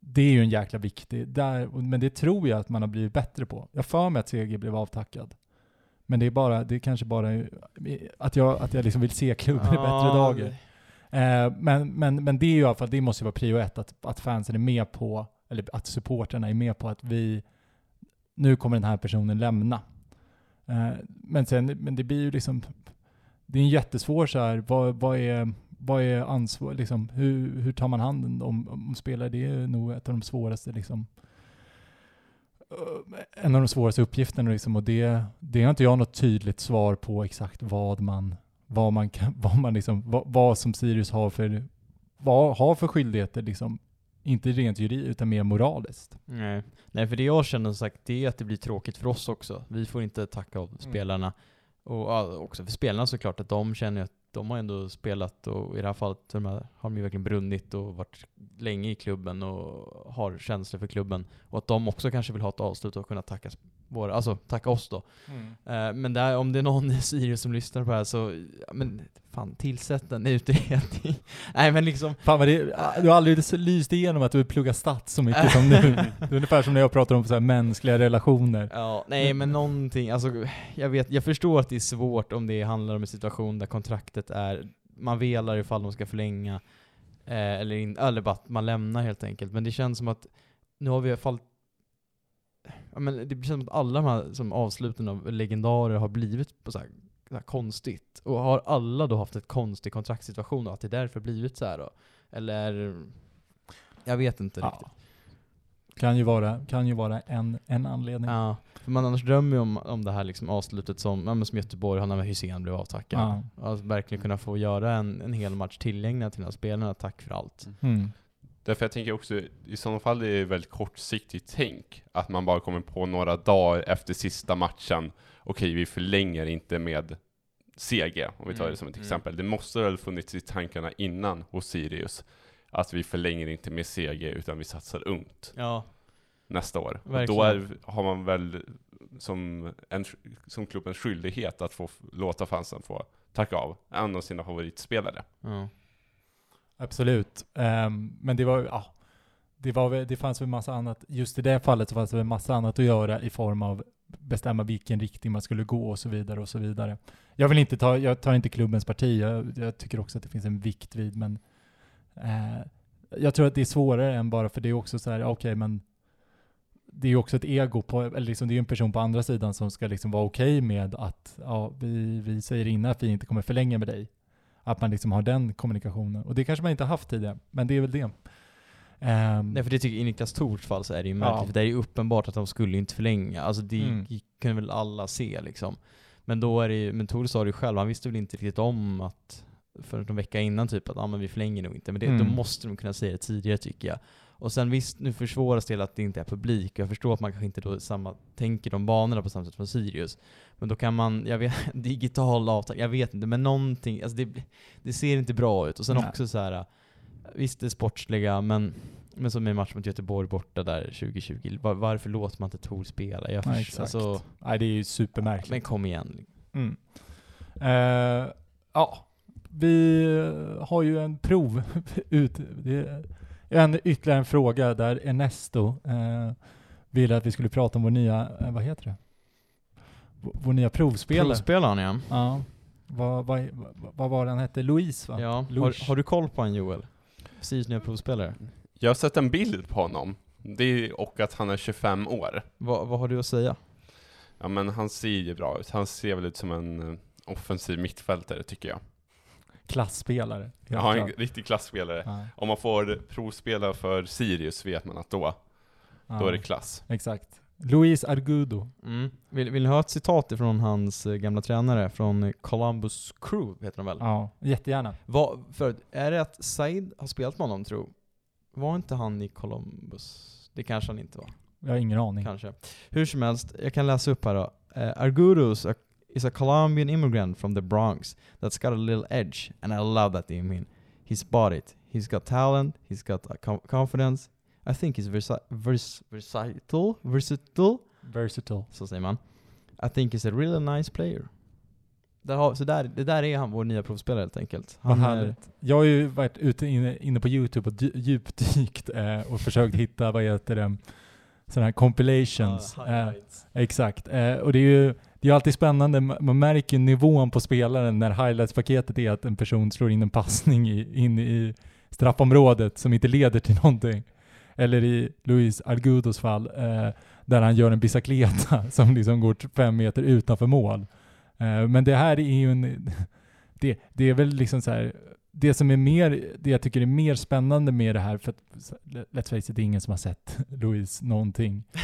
det är ju en jäkla viktig, där, men det tror jag att man har blivit bättre på. Jag för mig att CG blev avtackad. Men det är bara, det är kanske bara att jag, att jag liksom vill se klubben i bättre Ja, dagar. Eh, men, men, men det är ju i alla fall, det måste ju vara prio ett, att, att fansen är med på, eller att supporterna är med på att vi, nu kommer den här personen lämna. Eh, men sen, men det blir ju liksom, det är en jättesvår så här, vad, vad är, vad är ansvar, liksom, hur, hur tar man hand om, om spelare? Det är nog ett av de svåraste liksom, en av de svåraste uppgifterna liksom, och det, det har inte jag något tydligt svar på exakt vad man, vad man kan, *laughs* vad man liksom, vad, vad som Sirius har för, vad har för skyldigheter liksom, inte rent juridiskt utan mer moraliskt. Nej. Nej, för det jag känner som sagt, det är att det blir tråkigt för oss också. Vi får inte tacka av spelarna. Och ja, också för spelarna såklart, att de känner att de har ändå spelat och i det här fallet de här- har de ju verkligen brunnit och varit länge i klubben och har känslor för klubben. Och att de också kanske vill ha ett avslut och kunna tacka, våra, alltså, tacka oss då. Eh, men där, om det är någon i Sirius som lyssnar på det här så, ja, men fan tillsätt en utredning. *laughs* Nej men liksom, Fan vad det, du har aldrig lyst igenom att du pluggar stats så mycket som nu. *laughs* Det är ungefär som när jag pratar om så mänskliga relationer. Ja, nej men någonting, alltså jag vet, jag förstår att det är svårt om det handlar om en situation där kontraktet är, man velar ifall de ska förlänga, eh, eller, in, eller bara att man lämnar helt enkelt. Men det känns som att, nu har vi i alla fall, ja, men det känns som att alla de här som avsluten av legendarer har blivit på så här, så här konstigt. Och har alla då haft ett konstig kontraktssituation och att det därför blivit så här då? Eller, jag vet inte Ja. riktigt. Kan ju vara, kan ju vara en, en anledning. Ja, för man annars drömmer ju om, om det här liksom avslutet som, ja, men som Göteborg, han när Hysén blev avtackad. Ja. Alltså verkligen kunna få göra en, en hel match tillgängliga till de här spelarna, tack för allt. Mm. Därför jag tänker också, i sådana fall är det väldigt kortsiktigt tänk. Att man bara kommer på några dagar efter sista matchen, okej vi förlänger inte med CG, om vi tar Mm, det som ett mm. exempel. Det måste väl funnits i tankarna innan hos Sirius, att vi förlänger inte med CG utan vi satsar ungt Ja, nästa år. Och då är, har man väl som, en, som klubbens skyldighet att få låta fansen få tacka av en av sina favoritspelare. ja. Absolut. Um, men det var, ja, det var det fanns väl massa annat, just i det fallet så fanns det väl massa annat att göra i form av bestämma vilken riktning man skulle gå och så vidare och så vidare. Jag vill inte ta, jag tar inte klubbens parti, jag, jag tycker också att det finns en vikt vid, men eh, jag tror att det är svårare än bara för det är också så här, okej men det är ju också ett ego på, eller liksom det är ju en person på andra sidan som ska liksom vara okej med att ja, vi, vi säger innan att vi inte kommer förlänga med dig. Att man liksom har den kommunikationen. Och det kanske man inte har haft tidigare, men det är väl det. Ehm, Nej för det tycker jag i Niklas Thors fall så är det ju märkligt, Ja. för det är ju uppenbart att de skulle inte förlänga. Alltså det Mm. kan väl alla se liksom. Men då är det ju, men Tor sa det ju själv, han visste väl inte riktigt om att för en vecka innan typ att ah, men vi förlänger nog inte. Men det, då Mm. måste de kunna säga det tidigare tycker jag. Och sen visst, nu försvåras det att det inte är publik. och Jag förstår att man kanske inte då samma, tänker de banorna på samma sätt från Sirius. Men då kan man, jag vet, *laughs* digital avtal, jag vet inte, men någonting, alltså det, det ser inte bra ut. Och sen Nej. också så här, visst det är sportsliga, men, men som i matchen mot Göteborg borta där 2020, var, varför låter man inte Tor spela? Jag Nej, först- exakt. alltså, nej, det är ju supermärkligt. men kom igen. Mm. Eh, ja, vi har ju en prov *laughs* ut. Det en, ytterligare en fråga där Ernesto eh, ville att vi skulle prata om vår nya, eh, vad heter det? V- Vår nya provspelare. Provspelaren ja. Ja. Vad, vad, vad, var den hette? Louise va? ja. Har, har du koll på han Joel? Precis nya provspelare. Jag har sett en bild på honom. Det är, och att han är 25 år. Va, vad har du att säga? Ja men han ser ju bra ut. Han ser väl ut som en eh, offensiv mittfältare tycker jag. Klassspelare. Ja, en riktig klassspelare. Ja, Om man får provspela för Sirius vet man att då, ja, då är det klass. Exakt. Louise Argudo. Mm. Vill, vill ni ha ett citat ifrån hans eh, gamla tränare från eh, Columbus Crew, heter de väl? Ja, jättegärna. Vad, för, är det att Said har spelat med honom tro? Var inte han i Columbus? Det kanske han inte var. Jag har ingen aning. Kanske. Hur som helst, jag kan läsa upp här då. Uh, Argudos a- is a Colombian immigrant from the Bronx that's got a little edge, and I love that in him. He's bought it. He's got talent, he's got com- confidence. I think he's versi- vers- versatile, versatile, Versatile. så säger man. I think he's a really nice player. Där har, så där, det där är han, vår nya provspelare helt enkelt. Vad Han är, härligt. Jag har ju varit ute inne, inne på Youtube och dy- djupdykt eh, och försökt hitta, vad heter det, sådana här compilations. Highlights. exakt. Eh, och det är ju det är alltid spännande, Ma- man märker nivån på spelaren när highlights-paketet är att en person slår in en passning i, in i straffområdet som inte leder till någonting. Eller i Luis Argudos fall, eh, där han gör en bicicleta *laughs* som liksom går fem meter utanför mål. Eh, men det här är ju en... *laughs* Det, det är väl liksom så här, det som är mer, det jag tycker är mer spännande med det här, för att let's face it, det är ingen som har sett *laughs* Louise någonting. *laughs*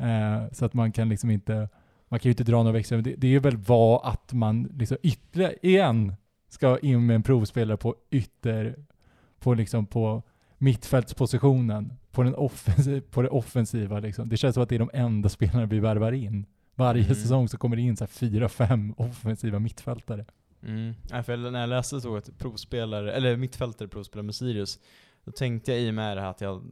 Eh, så att man kan liksom inte, man kan ju inte dra några växlar. Det, det är väl vad att man liksom ytterligare, igen, ska in med en provspelare på ytter, på liksom på mittfältspositionen, på, den offensiv, på det offensiva liksom. Det känns som att det är de enda spelarna vi värvar in. Varje Mm. säsong så kommer det in så fyra, fem offensiva mittfältare. Mm. För när jag läste så att provspelare, eller mittfältare provspelare med Sirius, då tänkte jag i och med det här att jag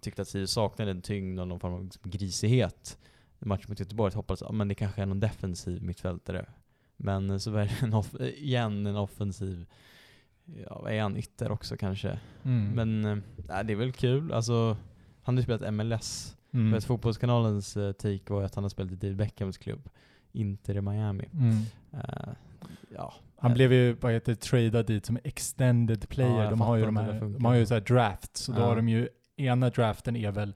tyckte att Sirius saknade en tyngd och någon form av liksom grisighet i matchen mot Göteborg. Jag hoppades att men det kanske är någon defensiv mittfältare. Men så var det en off, igen en offensiv, ja vad är han, ytter också kanske. Mm. Men nej, det är väl kul. Alltså, han har ju spelat MLS. mm. Vet, fotbollskanalens eh, take var att han har spelat i David Beckhams klubb, Inter i Miami. Mm. Eh, ja. Han blev ju, vad heter tradad dit som extended player. Ja, de har ju de här, de har ju så här drafts, och då Ja. har de ju, ena draften är väl,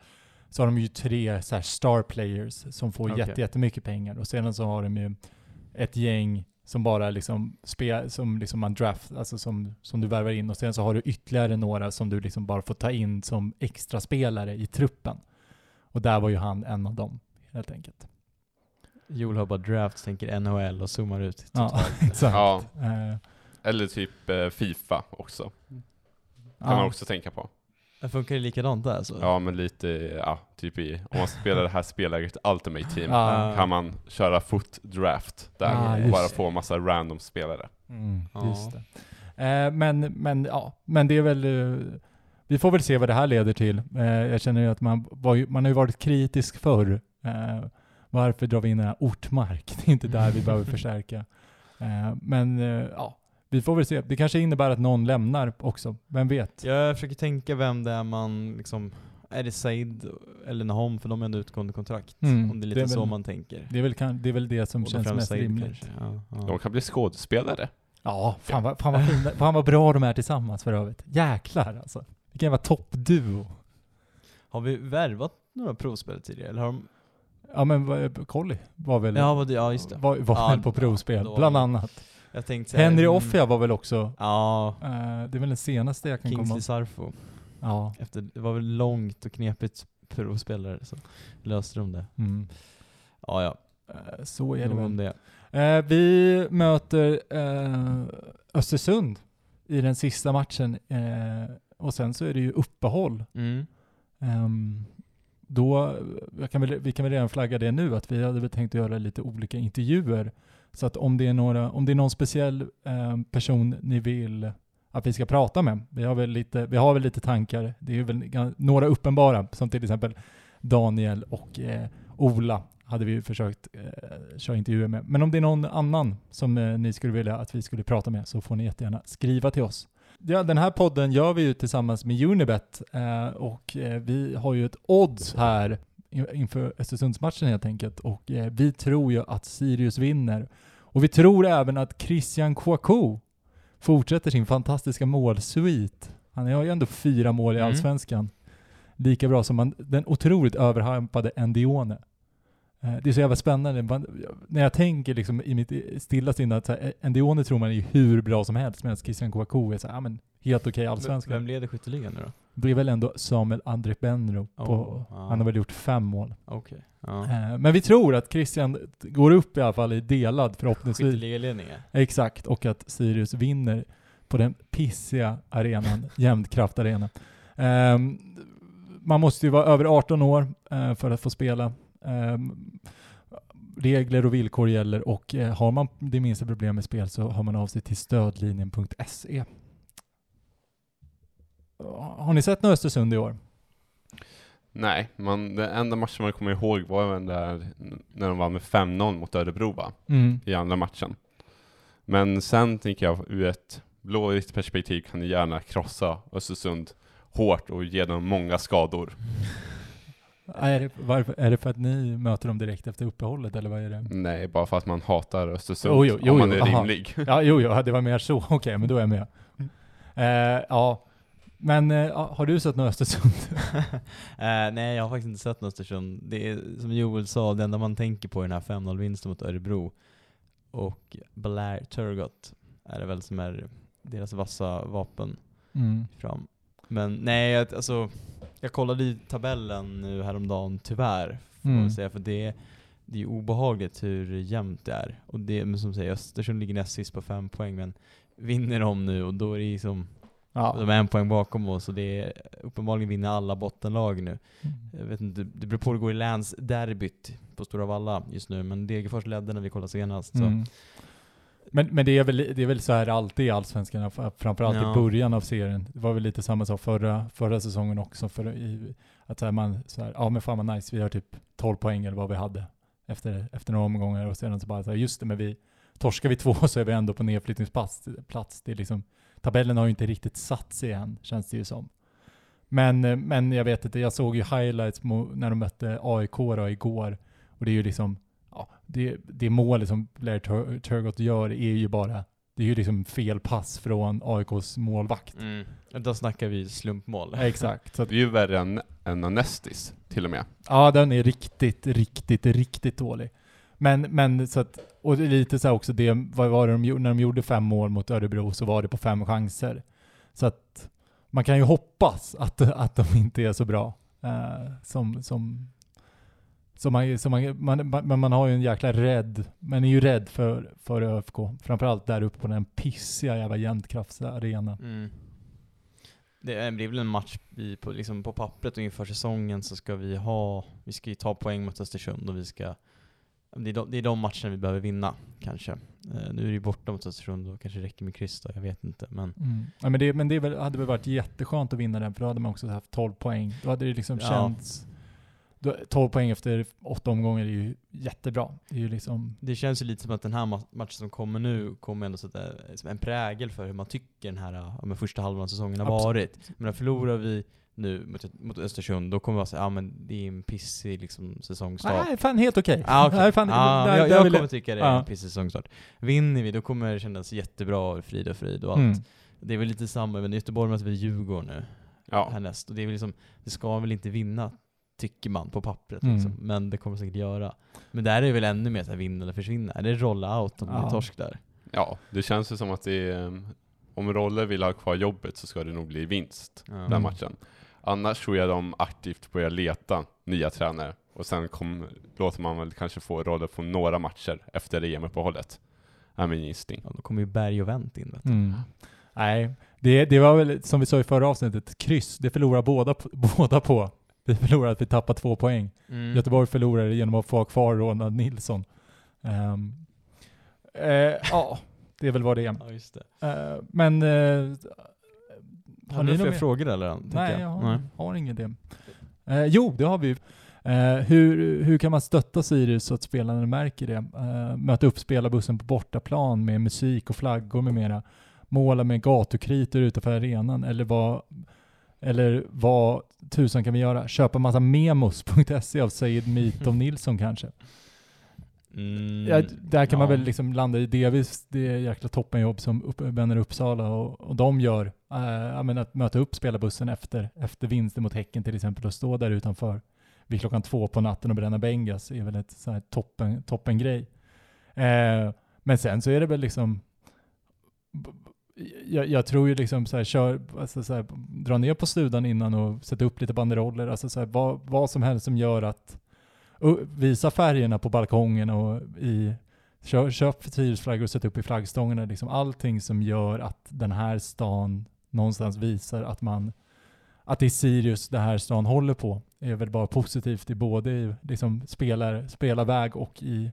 så har de ju tre så star players som får Okej. jätte, jättemycket pengar. Och sedan så har de ju ett gäng som bara liksom, spe, som liksom man draft, alltså som, som du värvar in. Och sen så har du ytterligare några som du liksom bara får ta in som extra spelare i truppen. Och där var ju han en av dem, helt enkelt. Joel har bara drafts, tänker NHL och zoomar ut. Ja, *laughs* exakt. Ja, Eh, eller typ eh, Fifa också. Kan ja. man också tänka på. Det funkar det likadant där alltså? Ja men lite, ja, typ i, om man spelar det här spelläget Ultimate Team, Ja. kan man köra foot draft där Ah, och bara få massa random spelare. Mm, Ja. just det. Eh, men, men, ja, men det är väl... Vi får väl se vad det här leder till. Eh, jag känner ju att man, var man har ju varit kritisk förr. Eh, varför drar vi in den här Ortmark? *laughs* Det är inte där vi behöver *laughs* förstärka. Eh, men eh, ja, vi får väl se. Det kanske innebär att någon lämnar också. Vem vet? Jag försöker tänka vem det är man liksom, är det Said eller Nahom för de är ändå utgående kontrakt? Mm, Om det är det lite är så väl- man tänker. Det är väl, kan, det, är väl det som känns mest Said rimligt. Ja, ja. De kan bli skådespelare. Ja, fan vad, fan, vad fina, fan vad bra de är tillsammans för övrigt. Jäklar alltså. Vilken jävla toppduo. Har vi värvat några provspel tidigare? Eller har de... Ja men vad- Colli var väl, Ja, det, ja just det. var, var Ja, väl på provspel, då- bland annat. Jag tänkte säga, Henry Offia var väl också, Ja, eh, det är väl den senaste jag kan komma Kingsley Sarfo. Ja. Efter, det var väl långt och knepigt provspelare så löste de det. Mm. Ja, ja. Eh, Så är det väl. om det. Eh, vi möter eh, Östersund i den sista matchen eh, och sen så är det ju uppehåll. Mm. Ehm, då, jag kan väl, vi kan väl redan flagga det nu att vi hade väl tänkt att göra lite olika intervjuer. Så att om det är, några, om det är någon speciell eh, person ni vill att vi ska prata med, vi har väl lite, vi har väl lite tankar. Det är väl några uppenbara, som till exempel Daniel och eh, Ola hade vi ju försökt eh, köra intervjuer med. Men om det är någon annan som eh, ni skulle vilja att vi skulle prata med så får ni jättegärna skriva till oss. Ja, den här podden gör vi ju tillsammans med Unibet eh, och eh, vi har ju ett odds här in- inför Östersundsmatchen helt enkelt och eh, vi tror ju att Sirius vinner. Och vi tror även att Christian Kouakou fortsätter sin fantastiska målsvit. Han har ju ändå fyra mål i Mm. Allsvenskan. Lika bra som man, den otroligt överhypade Endione. Eh, Det är så jävla spännande. Man, när jag tänker liksom i mitt stilla sinne att Endione tror man är hur bra som helst medan Christian Kouakou är så här, men helt okej allsvenska. Vem leder skytteligan nu då? Det är väl ändå Samuel André Benro. På, Oh, ja. Han har väl gjort fem mål. Okej. Ja. Eh, Men vi tror att Christian går upp i alla fall i delad förhoppningsvis. Skytteligaledningen? Exakt, och att Sirius vinner på den pissiga arenan, *laughs* Jämtkraft Arena. Ehm, man måste ju vara över 18 år eh, för att få spela. Ehm, regler och villkor gäller och eh, har man det minsta problem med spel så har man av sig till stödlinjen.se. Har ni sett något Östersund i år? Nej, man, den enda matchen man kommer ihåg var den där när de vann med 5-0 mot Örebro va? Mm. I andra matchen. Men sen tänker jag ur ett blåvitt perspektiv kan ni gärna krossa Östersund hårt och ge dem många skador. Är, det, varför, är det för att ni möter dem direkt efter uppehållet eller vad är det? Nej, bara för att man hatar Östersund Jo, jo, jo, om man jo, är aha. rimlig. *laughs* Ja, jo, jo, det var mer så. *laughs* Okej, men då är jag med. Eh, ja, men eh, ja, har du sett något Östersund? *laughs* Eh, nej, jag har faktiskt inte sett något Östersund. Det är som Joel sa, det enda man tänker på är den här 5-0-vinsten mot Örebro. Och Blair Turgott är det väl som är deras vassa vapen Mm. fram. Men nej, alltså, jag kollade i tabellen nu häromdagen, tyvärr, får man Mm. väl säga, för det, det är obehagligt hur jämnt det är. Och det, men som säger, Östersund ligger näst sist på fem poäng, men vinner de nu och då är det liksom, Ja. de är en poäng bakom oss, och det är, uppenbarligen vinner alla bottenlag nu. Jag vet inte, det beror på hur det går i länsderbyt på Stora Valla just nu, men Degerfors ledde när vi kollade senast. Så. Men, men det, är väl, det är väl så här alltid i Allsvenskan, framförallt Ja. i början av serien. Det var väl lite samma sak förra, förra säsongen också. För i, att så här man, så här, ja men fan vad nice, vi har typ 12 poäng eller vad vi hade efter, efter några omgångar och sedan så bara så här, just det, men vi torskar vi två *laughs* så är vi ändå på nedflyttningsplats. Plats. Det är liksom, tabellen har ju inte riktigt satt sig än, känns det ju som. Men, men jag vet inte, jag såg ju highlights när de mötte AIK då igår. Och det är ju liksom, det, det målet som Blair Tur- Turgott gör är ju bara, det är ju liksom fel pass från AIKs målvakt. Mm. Då snackar vi slumpmål. Ja, Exakt. Så att, Det är ju värre än, än Anestis, till och med. ja, den är riktigt, riktigt, riktigt dålig. Men, men så att, och lite så här också det, vad var det de gjorde, när de gjorde fem mål mot Örebro så var det på fem chanser. Så att man kan ju hoppas att, att de inte är så bra eh, som, som, som man, som man, man, man, man har ju en jäkla rädd, man är ju rädd för, för ÖFK. Framförallt där uppe på den pissiga jävla jämtkraftsarenan. Mm. Det är väl en match vi på, liksom på pappret och inför säsongen så ska vi ha, vi ska ju ta poäng mot Östersund och vi ska, det är de, det är de matcherna vi behöver vinna kanske. Eh, nu är det ju borta mot Östersund och kanske räcker med kryss då, jag vet inte. Men Mm. Ja, men det, men det väl, hade väl varit jätteskönt att vinna den, för då hade man också haft 12 poäng. Då hade det liksom Ja. känts... Då, 12 poäng efter åtta omgångar är ju jättebra. Det är ju liksom... det känns ju lite som att den här ma- matchen som kommer nu kommer ändå sätta en prägel för hur man tycker den här ja, första halvan av säsongen har Absolut. varit. Men förlorar vi nu mot, mot Östersund, då kommer vi att säga ja men det är en pissig liksom, säsongstart. Nej, fan helt okej. Ah, okay. Nej, fan, ah, jag, jag vill kommer tycka det är en pissig säsongstart. Vinner vi, då kommer det kännas jättebra, frid och frid och allt. Mm. Det är väl lite samma, men Göteborg möter vi Djurgården nu Ja. härnäst. Och det är väl liksom, det ska väl inte vinna tycker man på pappret Mm. liksom. Men det kommer säkert göra. Men där är det väl ännu mer såhär vinna eller försvinna. Är det rolla out om det Ja. är torsk där? Ja, det känns ju som att det är, um, om Rolle vill ha kvar jobbet så ska det nog bli vinst Ja. den Mm. matchen. Annars tror jag de aktivt börjar leta nya tränare och sen kom, låter man väl kanske få Rolle få några matcher efter EM-uppehållet. Är min gissning. Ja, då kommer ju Berg och Wendt in vet du. Mm. Nej, det, det var väl som vi sa i förra avsnittet, ett kryss. Det förlorar båda, på- *laughs* båda på. Vi förlorar att vi tappar två poäng. Mm. Göteborg förlorar genom att få ha kvar Ronald Nilsson. Ehm, eh, ja, det är väl vad det är. *laughs* Ja, just det. Eh, men... Uh, Har ni fler frågor eller? Nej, jag har, Nej. har ingen det. Eh, jo, det har vi. Eh, hur, hur kan man stötta Sirius så att spelarna märker det? Eh, möta upp spelarbussen på bortaplan med musik och flaggor med mera. Måla med gatukritor utanför arenan eller vad, eller vad tusan kan vi göra? Köpa massa memos.se av Said Mitov *laughs* Nilsson kanske? Mm. Ja, där kan man Ja. väl liksom landa i delvis det jäkla toppenjobb som upp, vänner Uppsala och, och de gör. Jag menar, att möta upp spelarbussen efter, efter vinsten mot Häcken till exempel och stå där utanför vid klockan två på natten och bränna Bengas är väl ett så här toppen, toppen grej. Eh, men sen så är det väl liksom jag, jag tror ju liksom så här, kör, alltså så här, dra ner på studan innan och sätta upp lite banderoller, alltså så här, vad, vad som helst som gör att visa färgerna på balkongen och i Kör, köp Siriusflaggor och sätt upp i flaggstångarna. Liksom allting som gör att den här stan någonstans visar att man att det är Sirius den här stan håller på är väl bara positivt i både i liksom spelar, spelarväg och i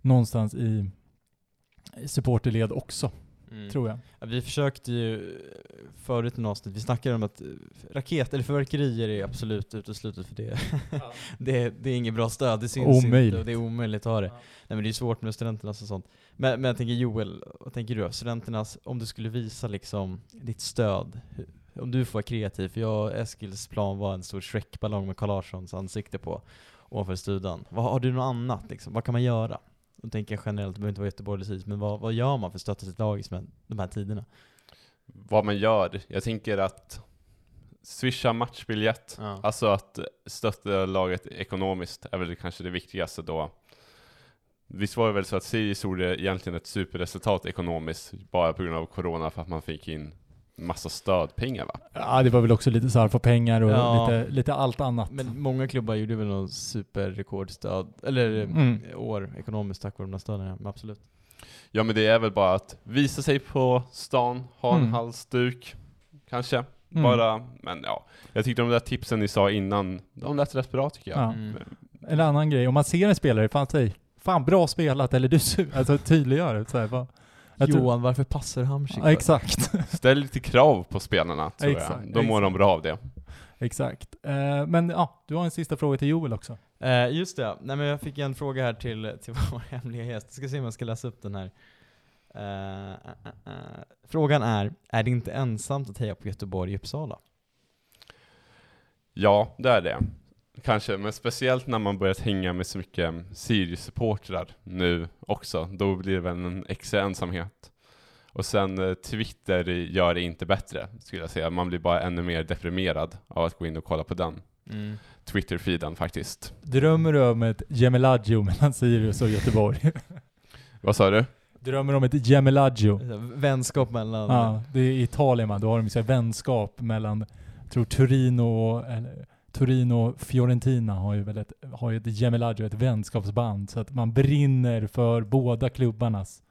någonstans i supporterled också, Mm. tror jag. Ja, vi försökte ju förut i något avsnitt, vi snackade om att eh, raket eller fyrverkerier är absolut uteslutet för det. *laughs* det, det är inget bra stöd, det syns Omöjligt. inte och det är omöjligt att ha det. Ja. Nej men det är svårt med studenternas och sånt. Men, men jag tänker Joel, vad tänker du? Studenternas, om du skulle visa liksom ditt stöd, om du får vara kreativ, för jag och Eskils plan var en stor Shrek-ballong med Carl Larssons ansikte på ovanför studan. Vad, har du något annat liksom? Vad kan man göra? Då tänker jag generellt, det behöver inte vara Göteborg Sirius, men vad, vad gör man för att stötta sitt lag i de här tiderna? Vad man gör, jag tänker att swisha matchbiljett, Ja. alltså att stötta laget ekonomiskt är väl kanske det viktigaste då. Visst var det väl så att Sirius gjorde egentligen ett superresultat ekonomiskt bara på grund av corona för att man fick in massa stödpengar va? Ja, det var väl också lite sarf och pengar och Ja. lite, lite allt annat. Men många klubbar gjorde väl någon superrekordstöd, eller Mm. år ekonomiskt tack vare de här stöden, ja, men absolut. Ja men det är väl bara att visa sig på stan, ha en Mm. halsduk, kanske. Mm. Bara, men ja. Jag tyckte de där tipsen ni sa innan, de lät rätt bra tycker jag. Ja. Mm. En annan grej, om man ser en spelare, fan säg, fan bra spelat, eller du *laughs* alltså tydliggör det. Så här, vad, jag tror- Johan, varför passar Hamsik? Ja, exakt. *laughs* Ställ lite krav på spelarna tror Exakt, jag. Då mår de exakt. bra av det. exakt. Eh, men ja, du har en sista fråga till Joel också. Eh, just det, nej men jag fick en fråga här till, till *laughs* vår hemliga gäst. Jag ska se om jag ska läsa upp den här. Eh, eh, eh. Frågan är, är det inte ensamt att heja på Göteborg i Uppsala? Ja, det är det. Kanske, men speciellt när man börjat hänga med så mycket Sirius-supportrar nu också. Då blir det väl en extra ensamhet. Och sen eh, Twitter gör det inte bättre, skulle jag säga. Man blir bara ännu mer deprimerad av att gå in och kolla på den Twitter-feeden faktiskt. Drömmer du om ett gemelaggio mellan Sirius och Göteborg? *laughs* Vad sa du? Drömmer om ett gemelaggio? Vänskap mellan... Ja, det är Italien man, då har de så vänskap mellan, jag tror Torino och, eller, Torino och Fiorentina har ju väl ett, har ju ett gemelaggio, ett vänskapsband, så att man brinner för båda klubbarnas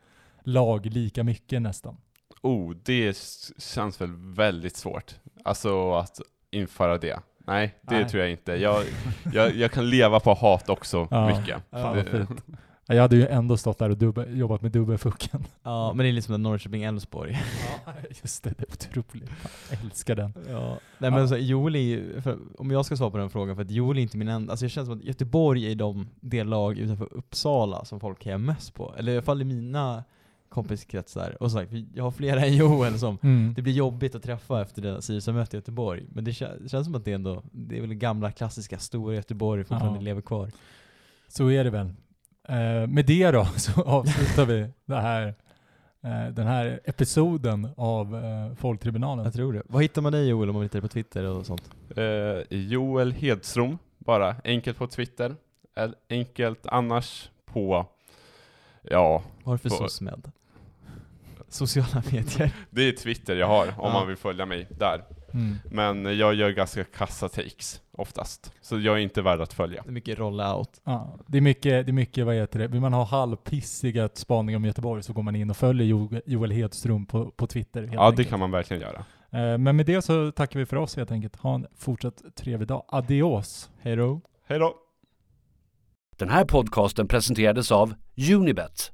lag lika mycket nästan. Oh, det känns väl väldigt svårt. Alltså att införa det. Nej, det Nej. tror jag inte. Jag, *laughs* jag, jag kan leva på hat också Ja. mycket. Det-. Ja, Jag hade ju ändå stått där och dubbel, jobbat med dubbelfucken. Ja, men det är liksom Norrköping-Elfsborg. Ja, *laughs* just det, det är otroligt. Jag älskar den. Ja. Nej men så, Joel är ju, för, om jag ska svara på den frågan, för att Joel är inte min enda, alltså det känns som att Göteborg är de, det lag utanför Uppsala som folk hejar mest på. Eller i alla fall i mina kompiskretsar. Och som sagt, jag har flera än Joel som Mm. det blir jobbigt att träffa efter det Sirius-mötet i Göteborg. Men det kän, känns som att det ändå, det är väl gamla klassiska stora Göteborg fortfarande Ja. lever kvar. Så är det väl. Eh, med det då *laughs* så avslutar vi det här, eh, den här episoden av eh, Folktribunalen. Jag tror det. Vad hittar man dig Joel om man hittar dig på Twitter och sånt? Eh, Joel Hedström bara. Enkelt på Twitter, eller enkelt annars på, ja, Varför På- SOSMED? Sociala medier. det är Twitter jag har om Ja. man vill följa mig där. Mm. Men jag gör ganska kassa takes oftast, så jag är inte värd att följa. Det är mycket rollout. Ja, det är mycket, det är mycket, vad heter det, vill man ha halvpissiga spaningar om Göteborg så går man in och följer Jo- Joel Hedström på, på Twitter helt Ja, det enkelt. kan man verkligen göra. Eh, Men med det så tackar vi för oss helt enkelt. Ha en fortsatt trevlig dag. Adios! Hej då. Hej då! Den här podcasten presenterades av Unibet,